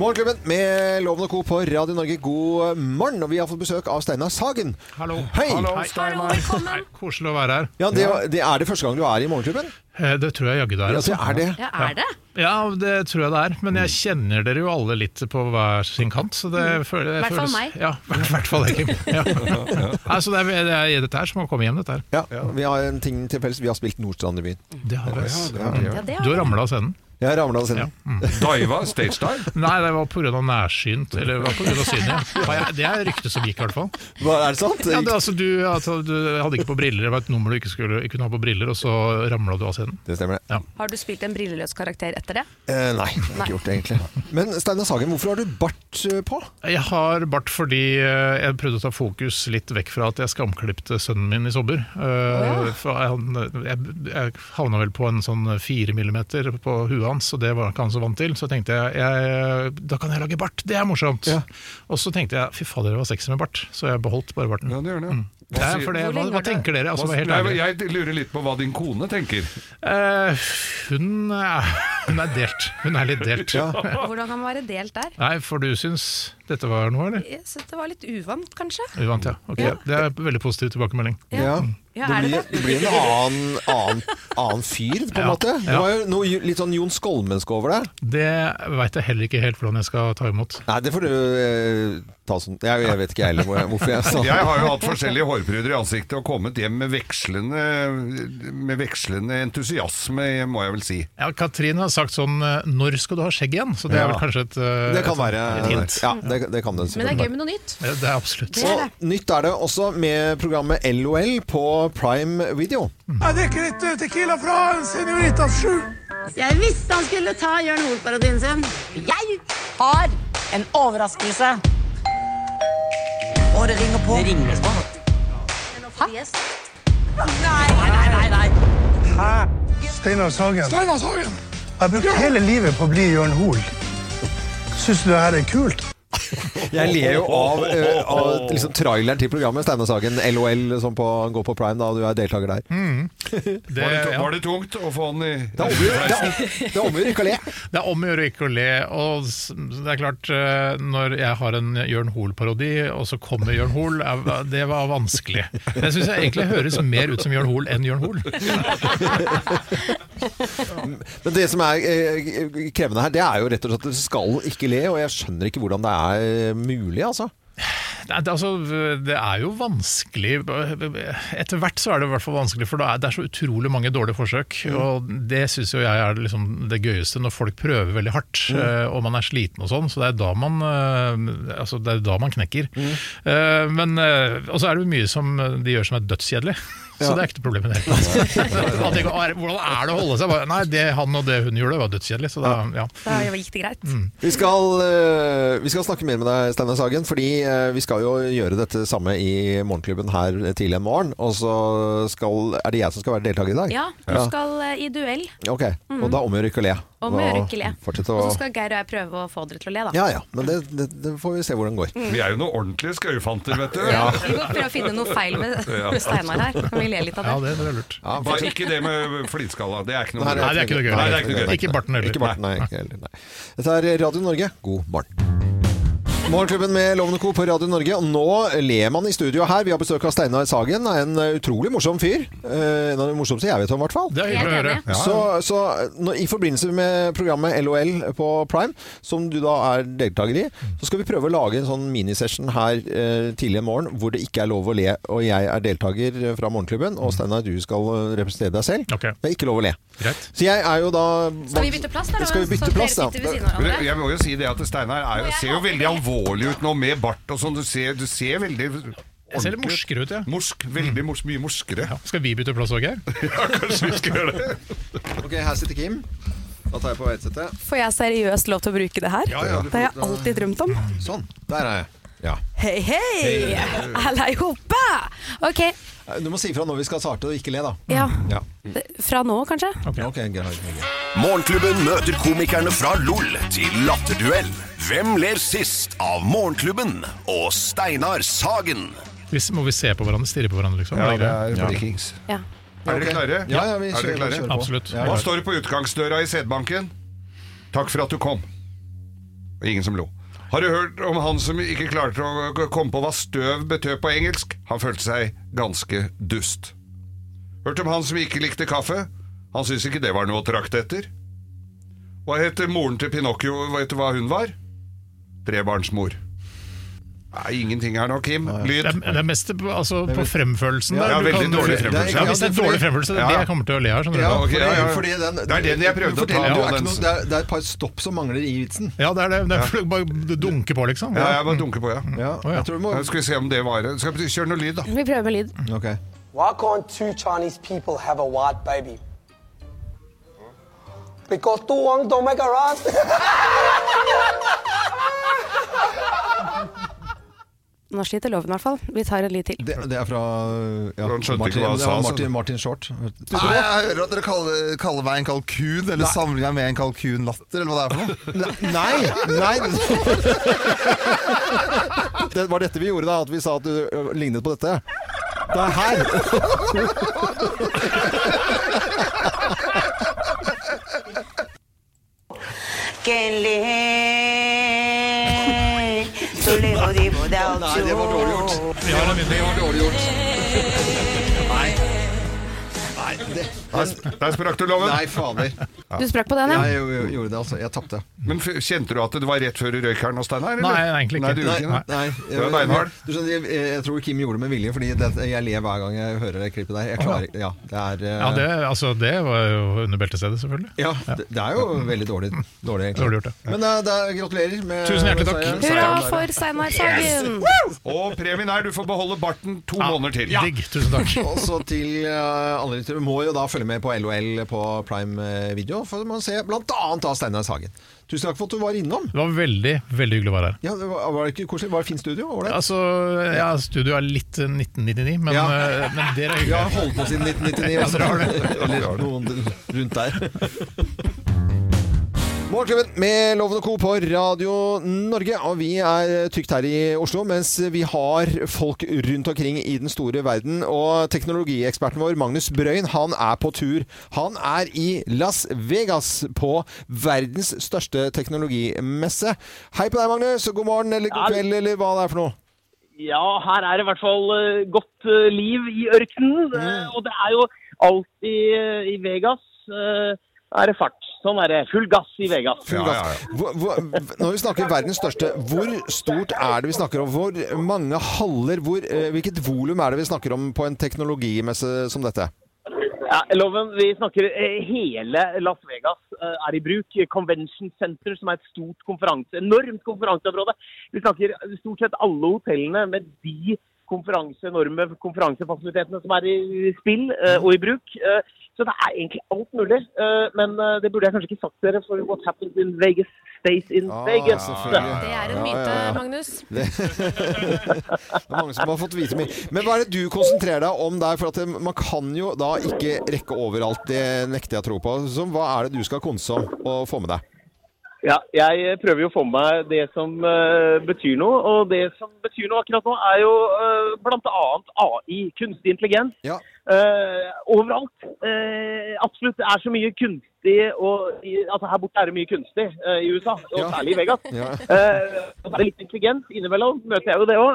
Morgenklubben med Loven og Co. på Radio Norge, god morgen. Og vi har fått besøk av Steinar Sagen. Hallo. Hei! Hei, Koselig å være her. Ja, det, det er det første gang du er i Morgenklubben? Eh, Det tror jeg jaggu det er. Ja, det er det. Ja, er det? Ja, det tror jeg det er. Men jeg kjenner dere jo alle litt på hver sin kant. Så det føler, Mm. Hvert fall føles- meg. Ja, (laughs) i hvert fall deg, (laughs) Ja. Altså, det, er, det er dette her som å komme hjem, dette her. Ja, Vi har en ting til felles. Vi har spilt Nordstrand-revyen. Det har vi. Ja, det har Du vi. har ramla av scenen. Jeg ramla av scenen. Diva? stage dive? (laughs) Nei, det var pga. nærsynt. Eller det var på grunn av synet, ja. Ja, Det er ryktet som gikk, i hvert fall. Hva, er det sant? Ja, det, altså, du, altså, du hadde ikke på briller, det var et nummer du ikke skulle ikke kunne ha på briller, og så ramla du av scenen. Det stemmer, det. Ja. Har du spilt en brilleløs karakter etter det? Eh, nei, jeg har ikke gjort det egentlig. Men Steinar Sagen, hvorfor har du bart eh, på? Jeg har bart fordi eh, jeg prøvde å ta fokus litt vekk fra at jeg skamklipte sønnen min i sommer. Eh, jeg, jeg, jeg havna vel på en sånn fire millimeter på huet hans, og det var ikke han så vant til. Så tenkte jeg, jeg da kan jeg lage bart, det er morsomt. Og så tenkte jeg fy fader, det var sexy med bart, så jeg beholdt bare barten. Ja, det gjør det. Det er for det, hva, hva tenker dere? Altså, Hva- helt Nei, jeg lurer litt på hva din kone tenker. Eh, hun, er, (laughs) hun er delt. Hun er litt delt. Hvordan kan man være delt der? Nei, for du syns dette var noe, eller? Jeg synes det var litt uvant, kanskje. Uvant, ja. Ok, Ja. Det er veldig positiv tilbakemelding. Ja. Ja, det, det blir, det? blir en annen, annen, annen fyr, på en Ja, måte. Det ja. var jo noe litt sånn Jon Skolmensk over det. Det veit jeg heller ikke helt hvordan jeg skal ta imot. Nei, det får du eh, sånn jeg, jeg vet ikke heller hvor jeg- hvorfor jeg sa (laughs) Jeg har jo hatt forskjellige hårpryder i ansiktet og kommet hjem med vekslende, med vekslende entusiasme, må jeg vel si. Ja, Katrin har sagt sånn eh, 'når skal du ha skjegg igjen?' Så det er Ja. vel kanskje et, eh, Det kan et, være et hint. Ja, det, det kan det Men det er gøy med noe nytt. Ja, det er absolutt. Det er det. Og nytt er det også med programmet LOL på Prime Video. Jeg drikker litt tequila fra Senoritas 7. Jeg visste han skulle ta Jørn Hoel-parodien sin. Jeg har en overraskelse. Og det ringer på. Det ringer på. Hæ? Nei, nei, nei, nei. Hæ? Steinar Sagen. Steinar Sagen. Jeg har brukt hele livet på å bli Jørn Hoel. Syns du det her er kult? Jeg ler jo av, eh, av (laughs) liksom traileren til programmet Steinar Sagen, LOL, som på, går på Prime da du er deltaker der. (laughs) Det, var, det, var det tungt å få han i (laughs) Det er om å gjøre- ikke å le. Det er om å gjøre ikke å le. Og det er klart, eh, når jeg har en Jørn Hoel-parodi, og så kommer Jørn Hoel, det var vanskelig. Det syns jeg egentlig høres mer ut som Jørn Hoel enn Jørn Hoel. Men det som er eh, krevende her, det er jo rett og slett at du skal ikke le, og jeg skjønner ikke hvordan det er mulig, altså. Det det, altså, det er jo vanskelig Etter hvert så er det i hvert fall vanskelig, for det er, det er så utrolig mange dårlige forsøk. Og det syns jo jeg er liksom det gøyeste, når folk prøver veldig hardt Mm. eh, og man er sliten og sånn. Så det er da man, eh, altså, det er da man knekker. Mm. Eh, men, eh, og så er det jo mye som de gjør som er dødskjedelig. Så det er ikke noe problem med det. (laughs) Hvordan er det å holde seg? Nei, det han og det hun gjorde, var dødskjedelig. Så da, ja. Da gikk det greit. Vi skal, eh, vi skal snakke mer med deg, Steinar Sagen, fordi eh, vi skal jo gjøre dette samme i Morgenklubben her tidlig en morgen. Og så skal, er det jeg som skal være deltaker i dag? Ja, du skal eh, i duell. Ok, og da omgjør ikke å le. Om å gjøre Og ikke le. Og så skal Geir og jeg prøve å få dere til å le, da. Ja ja, men det, det, det får vi se hvordan det går. Mm. Vi er jo noen ordentlige skøyefanter, vet du. Ja, vi må prøve å finne noe feil med, med Steinar her. Kan vi le litt av det? Ja, det, det er lurt. Bare ikke det med flintskalla. Det er ikke noe Nei, det er ikke noe gøy. Nei, det er ikke noe gøy. Ikke barten heller. Ikke Barten, nei. Dette er Radio Norge, god morgen. Morgenklubben med Lovende Co. på Radio Norge. Og nå ler man i studio her. Vi har besøk av Steinar Sagen. En utrolig morsom fyr. Eh, En av de morsomste jeg vet om, i hvert fall. Det er hyggelig å høre. Ja. Så, så nå, i forbindelse med programmet LOL på Prime, som du da er deltaker i, så skal vi prøve å lage en sånn minisession her eh, tidlig i morgen hvor det ikke er lov å le. Og jeg er deltaker fra Morgenklubben, og Steinar, du skal eh, representere deg selv. Det er ikke lov å le. Greit. Så jeg er jo da Skal vi bytte plass, da? Skal vi bytte plass, da? Jeg må jo si det at Steinar er ser jo veldig alvorlig ut nå med bart og sånn. Du ser, du ser veldig Jeg ser litt morskere ut, ja. Morsk, veldig mors, mye morskere. Skal vi bytte plass òg, Geir? (laughs) ja, kanskje vi skal gjøre det. Ok, her sitter Kim. Da tar jeg på headsetet. Får jeg seriøst lov til å bruke det her? Ja, ja, det har jeg alltid drømt om. Sånn. Der er jeg. Ja. Hei, hei! Alle Allihopa! Ok, Du må si fra når vi skal starte og ikke le, da. Ja. ja. fra nå kanskje? Ok, greit. Morgenklubben møter komikerne fra LOL til latterduell. Hvem ler sist av Morgenklubben og Steinar Sagen? Hvis, må vi se på hverandre, stirre på hverandre, liksom? Ja, det er Breakings. Ja. Er dere klare? Ja, ja, vi er kjører- dere klare? kjører på. Absolutt. Hva står det på utgangsdøra i sædbanken? Takk for at du kom. Og ingen som lo. Har du hørt om han som ikke klarte å komme på hva støv betød på engelsk? Han følte seg ganske dust. Hørt om han som ikke likte kaffe? Han syntes ikke det var noe å trakte etter. Hva heter moren til Pinocchio? Vet du hva hun var? Trebarnsmor. Nei, ingenting her nå, Kim. Lyd. Det er, det er mest på, altså, på fremførelsen. Ja, der. ja, veldig kan- dårlig Ja, hvis det er dårlig fremførelse, det er det jeg kommer til å le av. Ja, ok, fordi, ja, ja. fordi den, Det er den jeg prøvde å ta Ja, det, er noe, det, er, det er et par stopp som mangler i vitsen. Ja, det er det. det er, Bare dunke på, liksom. Ja, jeg bare dunker på, ja. Ja, jeg tror du må Skal vi se om det varer. Skal vi kjøre noe lyd, da? Vi prøver med lyd. Ok. Why can't two Chinese people have a white baby? Because two don't make a right. (laughs) Nå sliter loven i hvert fall. Vi tar en lyd til. Det, det er fra ja, Martin, det var Martin, Martin Short. Nei, jeg hører at dere kaller, kaller meg en kalkun, eller sammenligner meg med en kalkunlatter, eller hva det er for noe. (laughs) Nei! nei (laughs) Det var dette vi gjorde da, at vi sa at du lignet på dette. Det er her! (laughs) det var dårlig gjort. Vi har en vinner. Det var dårlig gjort. Der, der sprakk du loven. Nei, fader. (laughs) Du sprakk på den, ja? Jeg gjorde- gjorde det, altså. Jeg tapte. Men f- kjente du at det var rett før du røyk her nå, Steinar? Nei, egentlig ikke. Nei, du gjorde ikke det? Nei, Du er beinhard. Du skjønner, jeg, jeg tror Kim gjorde det med vilje, fordi det, jeg ler hver gang jeg hører det klippet der. Jeg klarer ikke Ja, det er eh, Ja, det, altså, det var jo under beltestedet, selvfølgelig. Ja, det, det er jo veldig dårlig, dårlig egentlig. Dårlig gjort, ja. Men uh, det er, gratulerer med Tusen hjertelig takk. Hurra for Steinar Sagen! Og premien er du får beholde barten to måneder til. Digg. Tusen takk. (laughs) Og så til uh, alle lyttere, må jo da følge med på LOL på Prime eh, Video, for man ser annet av Steinar Sagen. Tusen takk for at du var innom. Det var veldig veldig hyggelig å være her. Ja, det var, var det ikke koselig? Var det fint studio? Det? Altså, ja, Studio er litt eh, 1999, men, Ja. eh, men dere er Vi har holdt på siden 1999. Ja, så har det. Eller noen rundt der. Morgenklubben med Loven og Co. på Radio Norge. Og vi er trygt her i Oslo, mens vi har folk rundt omkring i den store verden. Og teknologieksperten vår, Magnus Brøyn, han er på tur. Han er i Las Vegas på verdens største teknologimesse. Hei på deg, Magnus. God morgen eller god kveld, eller hva det er for noe. Ja, her er det i hvert fall eh, godt eh, liv i ørkenen. Mm. Og det er jo alltid eh, i Vegas eh, er det fart. Sånn er det. Full gass i Vegas. Full gass. Hvor, hvor, når vi snakker verdens største, hvor stort er det vi snakker om? Hvor mange haller, hvor, eh, hvilket volum er det vi snakker om på en teknologimesse som dette? Ja, Loven, vi snakker eh, hele Las Vegas eh, er i bruk. Convention Center, som er et stort konferanse, enormt konferanseområde. Vi snakker stort sett alle hotellene med de konferanse, enorme konferansefasilitetene som er i spill og i bruk. Eh, så det er egentlig alt mulig. Eh, men eh, det burde jeg kanskje ikke sagt dere, for what happens in Vegas stays in Vegas. Det er en myte, Magnus. Det, (laughs) det er mange som har fått vite mye. Men hva er det du konsentrerer deg om der? For at man kan jo da ikke rekke overalt. Det nekter jeg å tro på. Så hva er det du skal konse om og få med deg? Ja, jeg prøver jo å få med meg det som uh, betyr noe. Og det som betyr noe akkurat nå, er jo uh, bl.a. AI, kunstig intelligens. Eh, overalt. Uh, absolutt. Det er så mye kunstig og i- Altså her borte er det mye kunstig eh, i USA, og Ja. særlig i Vegas. Ja. Eh, og så er det litt intelligens innimellom, møter jeg jo det òg.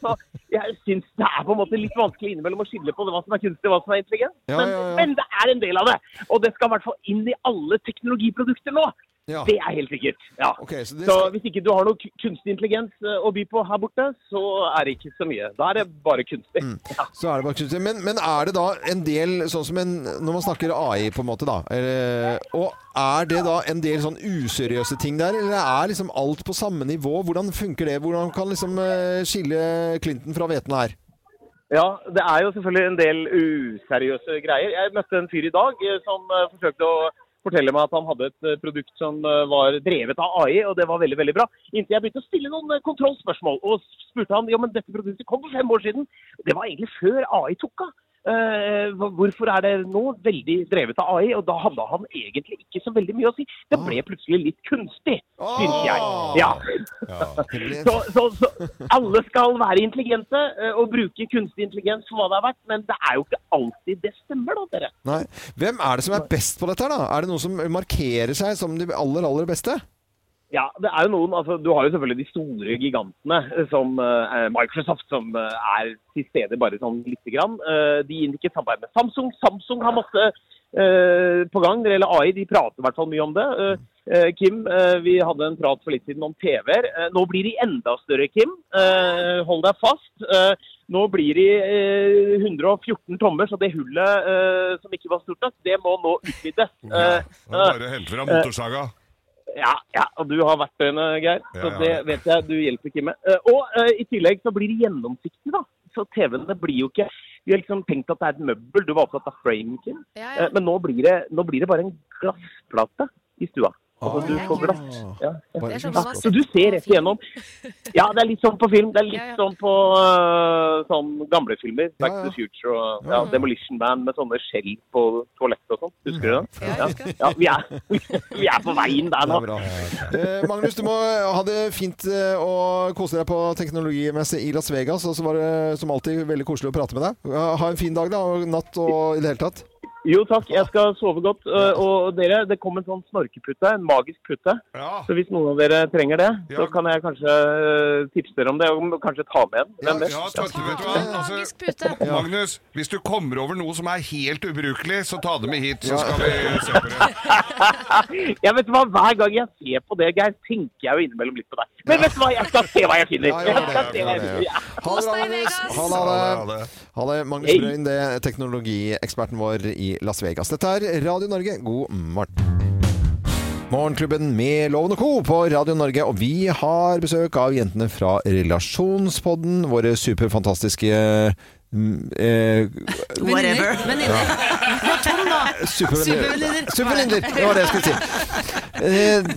så jeg syns det er på en måte litt vanskelig innimellom å skille på hva som er kunstig og hva som er intelligent. Ja, men, ja, ja. men det er en del av det. Og det skal i hvert fall inn i alle teknologiprodukter nå. Ja. Det er helt sikkert. Ja. Okay, så det Så hvis ikke du har noe kunstig intelligens eh, å by på her borte, så er det ikke så mye. Da er det bare kunstig. Mm. (laughs) Ja. Så er det bare kunstig. Men, men er det da en del sånn som en Når man snakker AI, på en måte, da. Er, og er det da en del sånn useriøse ting der, eller er liksom alt på samme nivå? Hvordan funker det? Hvordan kan liksom eh, skille Clinton fra hveten her? Ja, det er jo selvfølgelig en del useriøse greier. Jeg møtte en fyr i dag eh, som forsøkte å fortelle meg at han hadde et eh, produkt som eh, var drevet av AI, og det var veldig veldig bra. Inntil jeg begynte å stille noen eh, kontrollspørsmål, og spurte han ja, men dette produktet kom for fem år siden. Det var egentlig før AI tok av. Eh, hvorfor er det nå veldig drevet av AI? Og da hadde han egentlig ikke så veldig mye å si. Det ble plutselig litt kunstig, syns jeg. Ja. (laughs) Så, så, så alle skal være intelligente eh, og bruke kunstig intelligens for hva det er verdt, men det er jo ikke alltid det stemmer, da, dere. Nei. Hvem er det som er best på dette da? Er det noen som markerer seg som de aller, aller beste? Ja, det er jo noen, altså Du har jo selvfølgelig de store gigantene, som uh, Microsoft, som uh, er til stede bare sånn lite grann. Uh, de inngikk samarbeid med Samsung. Samsung har masse på gang når det gjelder AI. De prater i hvert fall mye om det. Kim, vi hadde en prat for litt siden om TV-er. Nå blir de enda større, Kim. Hold deg fast. Nå blir de eh, 114 tommer, så det hullet som ikke var stort nok, det må nå utvides. Ja, bare hente fram motorsaga. Ja, ja, og du har verktøyene, Geir. Så Ja, ja, det vet jeg du hjelper Kim med. Eh, Og uh, i tillegg så blir det gjennomsiktig, da. Så TV-ene blir jo ikke Vi har liksom tenkt at det er et møbel. Du var opptatt av frame, Kim. Ja, ja. Eh, Men nå blir, det, nå blir det bare en glassplate i stua. Altså, du får glatt. Ja, sånn så du ser rett igjennom. Ja, det er litt sånn på film. Det er litt Ja, ja. sånn på øh, sånn gamle filmer. Back Ja, ja. to the Future og ja, Demolition Man med sånne skjell på toalettet og sånn. Husker du det? Ja. Ja, vi, er, (laughs) vi er på veien der nå. Eh, Magnus, du må ha det fint Å og kose deg på teknologimesse i Las Vegas. Og så var det som alltid veldig koselig å prate med deg. Ha en fin dag, da. Og natt og i det hele tatt. Jo takk, jeg skal sove godt. øh, Og dere, det kom en sånn snorkepute, en magisk pute. Ja. Så hvis noen av dere trenger det, så kan jeg kanskje øh, tipse dere om det, og kanskje ta med en. Ja, ja, takk, vet du hva? Altså. (laughs) Magnus, hvis du kommer over noe som er helt ubrukelig, så ta det med hit, så skal vi se på det. (laughs) Jeg vet hva, Hver gang jeg ser på det, Geir, tenker jeg jo innimellom litt på deg. Men vet du hva, jeg skal se hva jeg finner! Jeg skal se hva jeg finner. Ha det Magnus. Ha det. Magnus Brøyn, det er teknologieksperten vår i Las Vegas. Dette er Radio Norge. God morgen. Morgenklubben med Loven og Co. på Radio Norge, og vi har besøk av jentene fra Relasjonspodden. Våre superfantastiske mm, eh, Whatever. Ja. Supervenninner. Supervenninner, det var det jeg skulle si. Eh,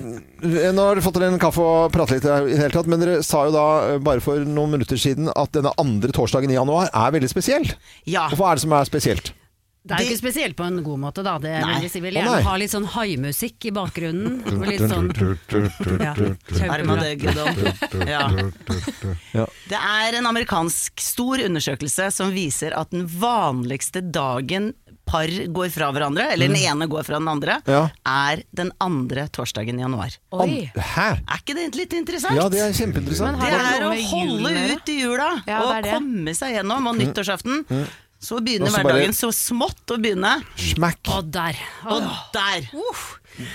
nå har dere fått dere en kaffe og pratet litt i det hele tatt, men dere sa jo da eh, bare for noen minutter siden at denne andre torsdagen i januar er veldig spesiell. Ja. Og hva er det som er spesielt? Det er jo ikke spesielt på en god måte, da. Det Nei. vil vi si. Vil gjerne ha litt sånn haimusikk i bakgrunnen. (laughs) Og litt sånn ja. Armageddon. Ja. Det er en amerikansk stor undersøkelse som viser at den vanligste dagen par går fra hverandre, eller den ene går fra den andre, Ja. er den andre torsdagen i januar. Oi. Hæ? Er ikke det litt interessant? Ja, det er kjempeinteressant. Det er å holde ut i jula Ja, og komme seg gjennom. Og nyttårsaften, så begynner Og hverdagen bare- så smått å begynne. Smack. Og der. Og der! Uff.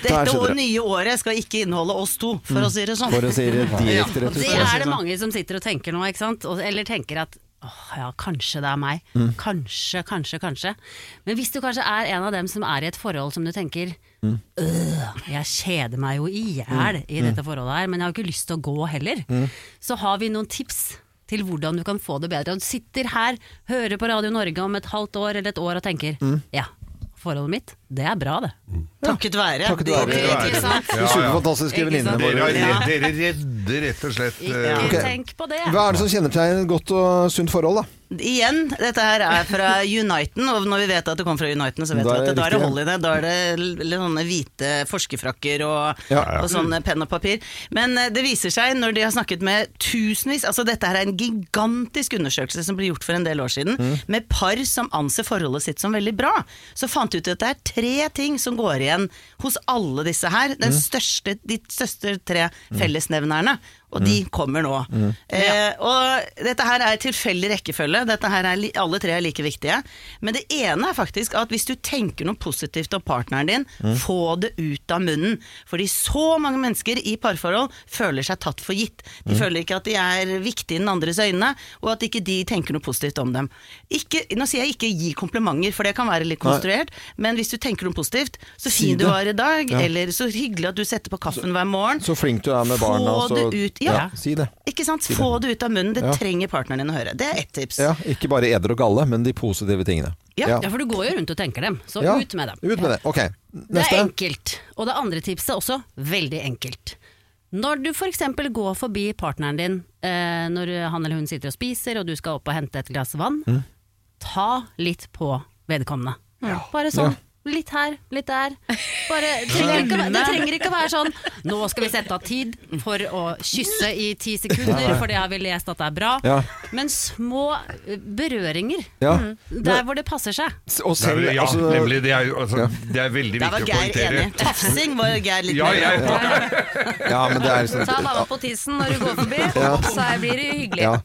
Dette år, nye året skal ikke inneholde oss to, for å si det sånn. For å si det (laughs) direkte, rett Og ut. det er det mange som sitter og tenker nå, ikke sant? Eller tenker at åh, ja, kanskje det er meg. Mm. Kanskje, kanskje, kanskje. Men hvis du kanskje er en av dem som er i et forhold som du tenker Mm. øh, jeg kjeder meg jo i hjel i dette forholdet her, men jeg har jo ikke lyst til å gå heller. Mm. Så har vi noen tips til hvordan du kan få det bedre. Og du sitter her, hører på Radio Norge om et halvt år eller et år og tenker Mm. ja, forholdet mitt, det er bra det. Takket være. Takket være. Det- Ikke sant? Ja, superfantastiske Ikke venninnene sant? Dere, våre. har redd- dere redder rett og slett eh, Ikke okay. tenk på det. Hva er det som kjennetegner et godt og sunt forhold, da? Igjen, dette her er fra Uniten, og når vi vet at det kommer fra Uniten, så vet vi at det da er det det. Da er det sånne hvite forskerfrakker og, Ja, ja. og sånn penn og papir. Men eh, det viser seg, når de har snakket med tusenvis Altså dette her er en gigantisk undersøkelse som ble gjort for en del år siden, Mm. med par som anser forholdet sitt som veldig bra. Så fant ut at det er tre ting som går igjen hos alle disse her. Den Mm. største, de største tre fellesnevnerne. Og de kommer nå. Mm. Eh, og dette her er tilfeldig rekkefølge. Dette her er li alle tre er like viktige. Men det ene er faktisk at hvis du tenker noe positivt om partneren din, Mm. få det ut av munnen. Fordi så mange mennesker i parforhold føler seg tatt for gitt. De Mm. føler ikke at de er viktige i den andres øyne, og at ikke de tenker noe positivt om dem. Ikke, nå sier jeg ikke gi komplimenter, for det kan være litt Nei. konstruert, men hvis du tenker noe positivt, så Si fin du var i dag, Ja. eller så hyggelig at du setter på kaffen hver morgen. Så flink du er med barna. Få det ut, ja. Si det. Ikke sant? Si. Få det ut av munnen. Det Ja. trenger partneren din å høre. Det er ett tips. Ja, ikke bare eder og galle, men de positive tingene. Ja. for du går jo rundt og tenker dem, så Ja, ut med dem. Ut med det. Ok, Det er enkelt. Og det andre tipset også veldig enkelt. Når du f.eks. går forbi partneren din eh, når han eller hun sitter og spiser, og du skal opp og hente et glass vann, Mm. ta litt på vedkommende. Bare sånn. Ja. Litt her, litt der. Bare, (laughs) trenger ikke, det trenger ikke å være sånn Nå skal vi sette av tid for å kysse i ti sekunder, for det har vi lest at det er bra. Ja. Men små eh, berøringer. Ja. Mm. Der hvor det passer seg. Og selv, ja, altså- nemlig. Det er, jo, altså, det er veldig var viktig å poengtere. Tafsing var Geir litt Ja, mer jeg- Ja, men det er sånn. Ta mamma på tissen når du går forbi, Ja. så blir det hyggelig.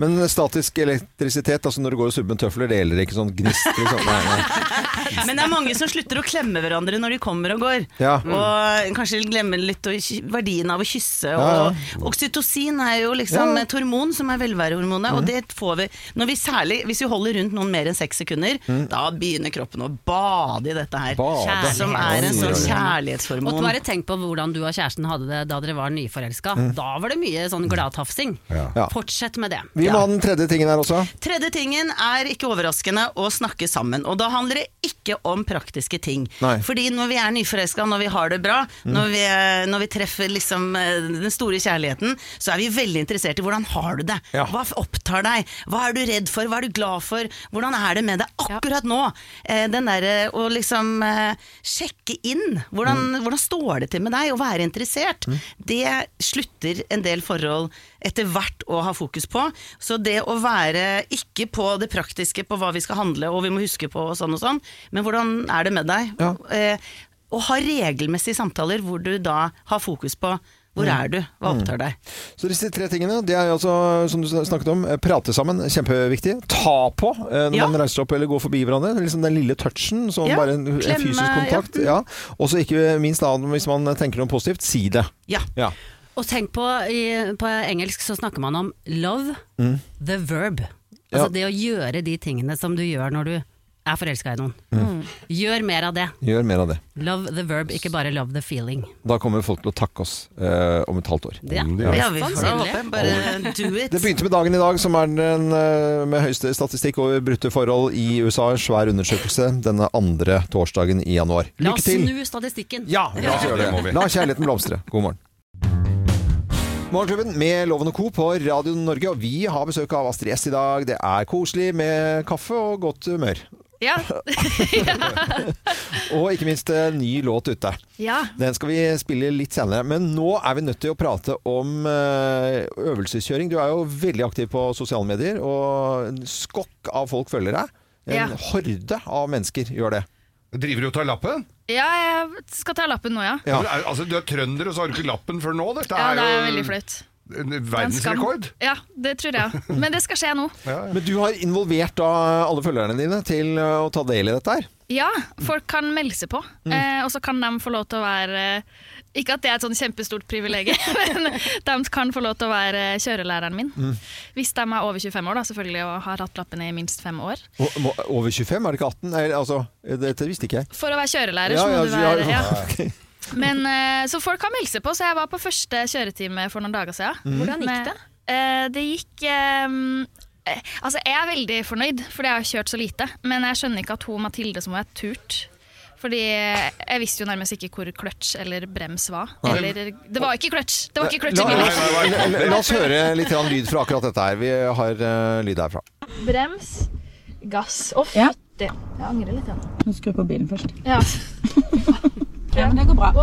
Men statisk elektrisitet, altså når du går og subber med tøfler, det gjelder ikke sånn gnist? Liksom. Nei, nei. (laughs) Men det er mange som slutter å klemme hverandre når de kommer og går. Ja. Og kanskje glemmer litt verdien av å kysse. Ja, ja. Oksytocin er jo liksom Ja. et hormon som er velværehormonet, og det får vi når vi særlig Hvis vi holder rundt noen mer enn seks sekunder, da begynner kroppen å bade i dette her. Bade. Som er en sånn Og bare tenk på hvordan du og kjæresten hadde det da dere var nyforelska. Mm. Da var det mye sånn gladtafsing. Ja. Fortsett med det. Vi må ha den tredje tingen her også. Tredje tingen er ikke overraskende å snakke sammen. Og da handler det ikke om praktiske ting. Nei. Fordi når vi er nyforelska, når vi har det bra, Mm. når, vi, når vi treffer liksom eh, den store kjærligheten, så er vi veldig interessert i hvordan har du det? Ja. Hva opptar deg? Hva er du redd for? Hva er du glad for? Hvordan er det med deg akkurat nå? Eh, den derre å liksom eh, sjekke inn. Hvordan, Mm. hvordan står det til med deg? Å være interessert. Det slutter en del forhold etter hvert å ha fokus på. Så det å være ikke på det praktiske, på hva vi skal handle og vi må huske på og sånn og sånn, men hvordan er det med deg? Eh, og ha regelmessige samtaler hvor du da har fokus på hvor Mm. er du, hva opptar deg? Så disse tre tingene, det er altså, som du snakket om, eh, prate sammen, kjempeviktig. Ta på eh, når Ja. man reiser opp eller går forbi hverandre. Liksom den lille touchen, som Ja, bare en, en fysisk kontakt. Ja. Og så ikke minst da, hvis man tenker noe positivt, si det. Ja. Ja. Og tenk på, i, på engelsk så snakker man om love Mm. the verb. Ja. Altså det å gjøre de tingene som du gjør når du er forelska i noen. Mm. Gjør mer av det. Gjør mer av det. Love the verb, ikke bare love the feeling. Da kommer folk til å takke oss eh, om et halvt år. Ja. Ja, vi får Bare do it. Det begynte med dagen i dag, som er den eh, med høyeste statistikk over brutte forhold i USA. Svær undersøkelse denne andre torsdagen i januar. La oss snu statistikken. Ja, la oss gjøre det må vi. det. La kjærligheten blomstre. God morgen. Morgenklubben med Loven og Co. på Radio Norge, og vi har besøk av Astrid S i dag. Det er koselig med kaffe og godt humør. Ja. (laughs) Og ikke minst ny låt ute. ja. Den skal vi spille litt senere. Men nå er vi nødt til å prate om eh, øvelseskjøring. Du er jo veldig aktiv på sosiale medier, og en skokk av folk følger deg. En Ja. horde av mennesker gjør det. Driver du og tar lappen? ja, jeg skal ta lappen nå, ja. Ja. Du er- Altså, du er trønder, og så har du ikke lappen før nå? Dette Ja, er det er jo veldig flaut. en er en verdensrekord. Ja, det tror jeg. Men det skal skje nå. Men du har involvert da alle følgerne dine til eh, å ta del i dette her. Ja, folk kan melde seg på, Mm. eh, og så kan de få lov til å være Ikke at det er et sånn kjempestort privilegium, (laughs) men de kan få lov til å være kjørelæreren min. Mm. Hvis de er over 25 år, da, selvfølgelig, og har hatt lappen i minst fem år. Og, over 25, er det ikke 18? Nei, altså, dette visste ikke jeg. For å være kjørelærer Ja, så må ja, du være ja. (laughs) Okay. Men, eh, Så folk kan melde seg på, så jeg var på første kjøretime for noen dager siden. Mm. Hvordan gikk det? Eh, det gikk eh, Altså, jeg er veldig fornøyd, fordi jeg har kjørt så lite. Men jeg skjønner ikke at hun Mathilde som har turt. Fordi jeg visste jo nærmest ikke hvor kløtsj eller brems var. Eller, det var ikke kløtsj! Det var ikke clutch La, i bilen. la, la, la oss høre litt lyd fra akkurat dette her. Vi har uh, lyd herfra. Brems, gass og fytti. Jeg angrer litt. Nå skru på bilen først. Ja. (laughs) Ja, men det går bra. (laughs)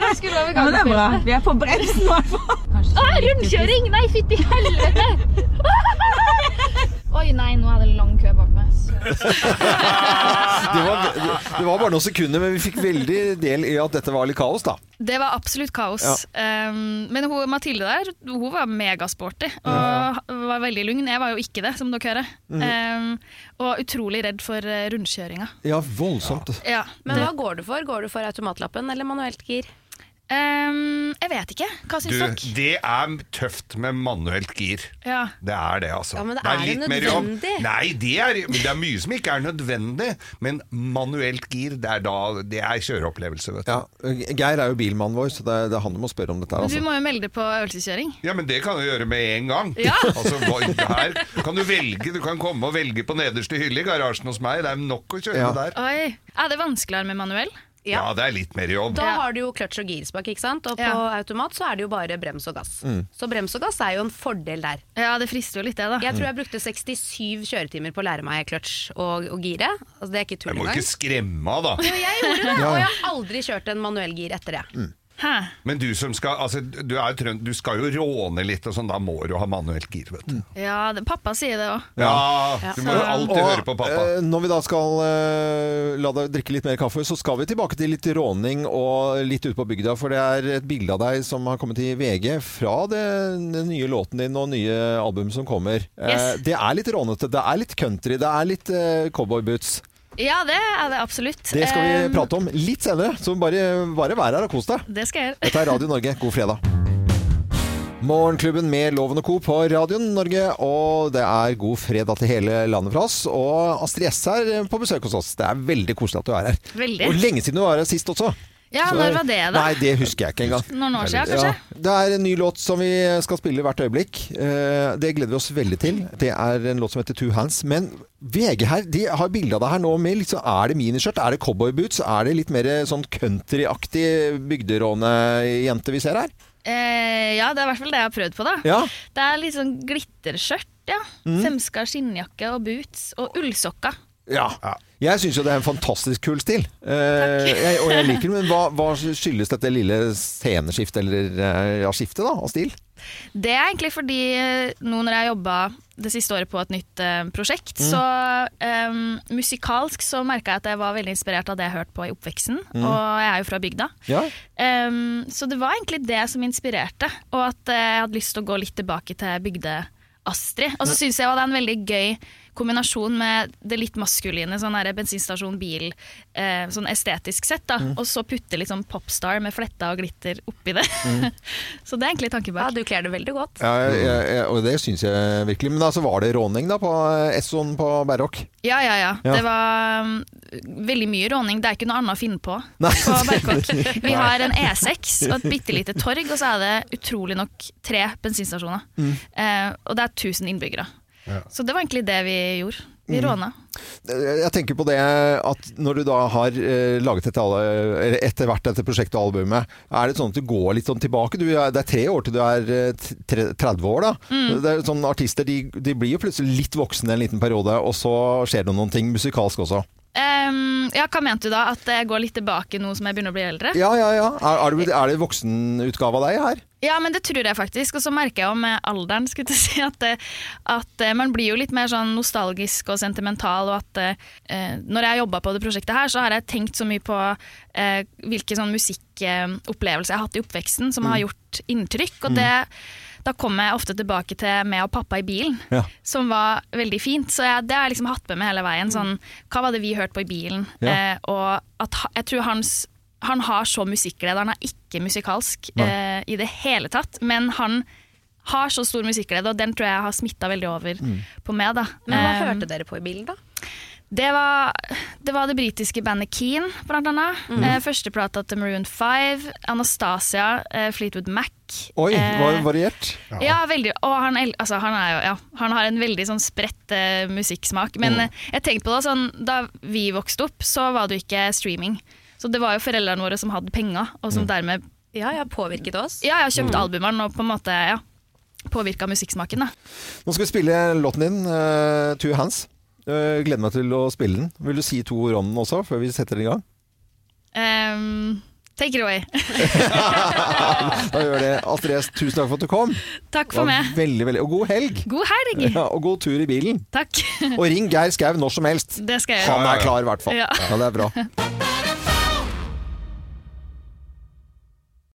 Jeg skulle over Ja, men det er bra. Vi er på bremsen i hvert fall. Ah, rundkjøring! Nei, fytti helvete! (laughs) Oi, nei, nå er det lang kø bak meg. (laughs) Det var, det var bare noen sekunder, men vi fikk veldig del i at dette var litt kaos, da. Det var absolutt kaos. Ja. Um, men hun, Mathilde der, hun var megasporty og var veldig lugn. Jeg var jo ikke det, som dere hører. Mhm. Um, og utrolig redd for eh, rundkjøringa. Ja, voldsomt. Ja, Men hva går du for? Går du for automatlappen eller manuelt gir? Um, jeg vet ikke. Hva syns dere? det er tøft med manuelt gir. Ja. Det er det, altså. Ja, men det er er det nødvendig? Nei, det er, det er mye som ikke er nødvendig. Men manuelt gir, det er, da, det er kjøreopplevelse, vet du. Ja, Geir er jo bilmannen vår, så det er, det er han du må spørre om dette. Men Du Altså. må jo melde på øvelseskjøring. Ja, men det kan du gjøre med en gang. Ja. (laughs) Altså, her kan du velge, du kan komme og velge på nederste hylle i garasjen hos meg. Det er nok å kjøre Ja. der. Oi. Er det vanskeligere med manuell? Ja, det er litt mer jobb. Da har du jo clutch og girspak, ikke sant? Og på automat så er det jo bare brems og gass. Mm. Så brems og gass er jo en fordel der. Ja, det frister jo litt det, da. Jeg tror jeg brukte 67 kjøretimer på å lære meg clutch og, og gire. Altså, det er ikke tull Jeg må engang. ikke skremme av, da. Jo, jeg gjorde det, Ja. og jeg har aldri kjørt en manuell gir etter det. Men du som skal altså, du, er trønd, du skal jo råne litt, og sånn, da må du ha manuelt gir, vet du. Ja, det, pappa sier det òg. Ja, du må jo alltid Og, høre på pappa. eh, når vi da skal eh, la deg drikke litt mer kaffe, så skal vi tilbake til litt råning og litt ute på bygda. For det er et bilde av deg som har kommet i VG fra det, den nye låten din og nye album som kommer. Eh, Yes. det er litt rånete, det er litt country, det er litt eh, cowboyboots. Ja, det er det absolutt. Det skal vi Um, prate om litt senere, så bare, bare vær her og kos deg. Det skal jeg gjøre. Dette er Radio Norge. God fredag. Morgenklubben med Loven og Co. på Radio Norge, og det er god fredag til hele landet fra oss. Og Astrid S er på besøk hos oss. Det er veldig koselig at du er her. Veldig. Og lenge siden du var her sist også. Ja, når var det da? Nei, det husker jeg ikke engang. Noen år siden, kanskje? Ja. Det er en ny låt som vi skal spille hvert øyeblikk. Eh, Det gleder vi oss veldig til. Det er en låt som heter Two Hands. Men VG her, de har bilde av deg her nå med liksom, Er det miniskjørt? Er det cowboyboots? Er det litt mer sånn countryaktig bygderånejente vi ser her? Eh, ja, det er i hvert fall det jeg har prøvd på, da. Ja. Det er litt sånn glitterskjørt, ja. Mm. Femska skinnjakke og boots og ullsokker. Ja. Jeg syns jo det er en fantastisk kul stil. Eh, jeg, og jeg liker den, men hva, hva skyldes dette lille sceneskiftet, eller eh, ja, skiftet da, av stil? Det er egentlig fordi eh, nå når jeg har jobba det siste året på et nytt eh, prosjekt, Mm. så eh, musikalsk så merka jeg at jeg var veldig inspirert av det jeg hørte på i oppveksten. Mm. Og jeg er jo fra bygda. Ja. Så det var egentlig det som inspirerte, og at eh, jeg hadde lyst til å gå litt tilbake til bygde-Astrid. Og så syns jeg det er en veldig gøy kombinasjon med det litt maskuline, sånn der bensinstasjon, bil, eh, sånn estetisk sett, da. Mm. Og så putte litt sånn popstar med fletta og glitter oppi det. Mm. (laughs) så det er egentlig tanken bak. Ja, du kler det veldig godt. Ja, jeg, jeg, og det syns jeg virkelig. Men altså, var det råning da på Essoen på Berrock? Ja, ja, ja. Ja. Det var um, veldig mye råning. Det er ikke noe annet å finne på Nei. på Berrock. (laughs) Vi har en E6 og et bitte lite torg, og så er det utrolig nok tre bensinstasjoner. Mm. Eh, og det er 1000 innbyggere. Ja. Så det var egentlig det vi gjorde. Vi Mm. råna. Jeg tenker på det at når du da har eh, laget dette, alle- eller etter hvert dette prosjektet og albumet, er det sånn at du går litt sånn tilbake? Du, det er tre år til du er eh, t- tre- 30 år, da. Mm. Det er sånn Artister de, de blir jo plutselig litt voksne en liten periode, og så skjer det noen ting musikalsk også. Um, ja, hva mente du da? At jeg går litt tilbake nå som jeg begynner å bli eldre? Ja, ja, ja. Er, er, det, er det voksenutgave av deg her? Ja, men det tror jeg faktisk. Og så merker jeg jo med alderen skulle jeg si, at, det- at eh, man blir jo litt mer sånn nostalgisk og sentimental. Og at eh, når jeg har jobba på det prosjektet her, så har jeg tenkt så mye på eh, hvilke sånn musikkopplevelser jeg har hatt i oppveksten som Mm. har gjort inntrykk. Og det, da kommer jeg ofte tilbake til meg og pappa i bilen, Ja. som var veldig fint. Så jeg, det har jeg liksom hatt med meg hele veien. Sånn, hva var det vi hørte på i bilen? Ja. Eh, og at jeg tror hans han har så musikkglede. Han er ikke musikalsk eh, i det hele tatt, men han har så stor musikkglede, og den tror jeg har smitta veldig over Mm. på meg. Da. Men hva um, hørte dere på i bilen, da? Det var, det var det britiske bandet Keen, blant annet. Mm. Eh, Førsteplata til Maroon 5. Anastasia, eh, Fleetwood Mac. Oi, var det variert. Ja, veldig. Og han, altså, han, er jo, ja, han har en veldig sånn spredt eh, musikksmak. Men Mm. eh, jeg tenkte på det sånn, da vi vokste opp, så var det jo ikke streaming. Så det var jo foreldrene våre som hadde penger, og som dermed Ja, jeg har påvirket oss. Ja, jeg har kjøpt Mm. albumene og på en måte ja, påvirka musikksmaken. Da. Nå skal vi spille låten din, uh, Two Hands. Uh, gleder meg til å spille den. Vil du si to ord om den også, før vi setter den i gang? Um, take it away. (laughs) da gjør det. Astrid S, tusen takk for at du kom. Takk for meg. Veldig, veldig. Og god helg! God helg! Ja, og god tur i bilen. Takk. Og ring Geir Skau når som helst. Det skal jeg gjøre. Han er klar, i hvert fall. Ja. Ja, det er bra.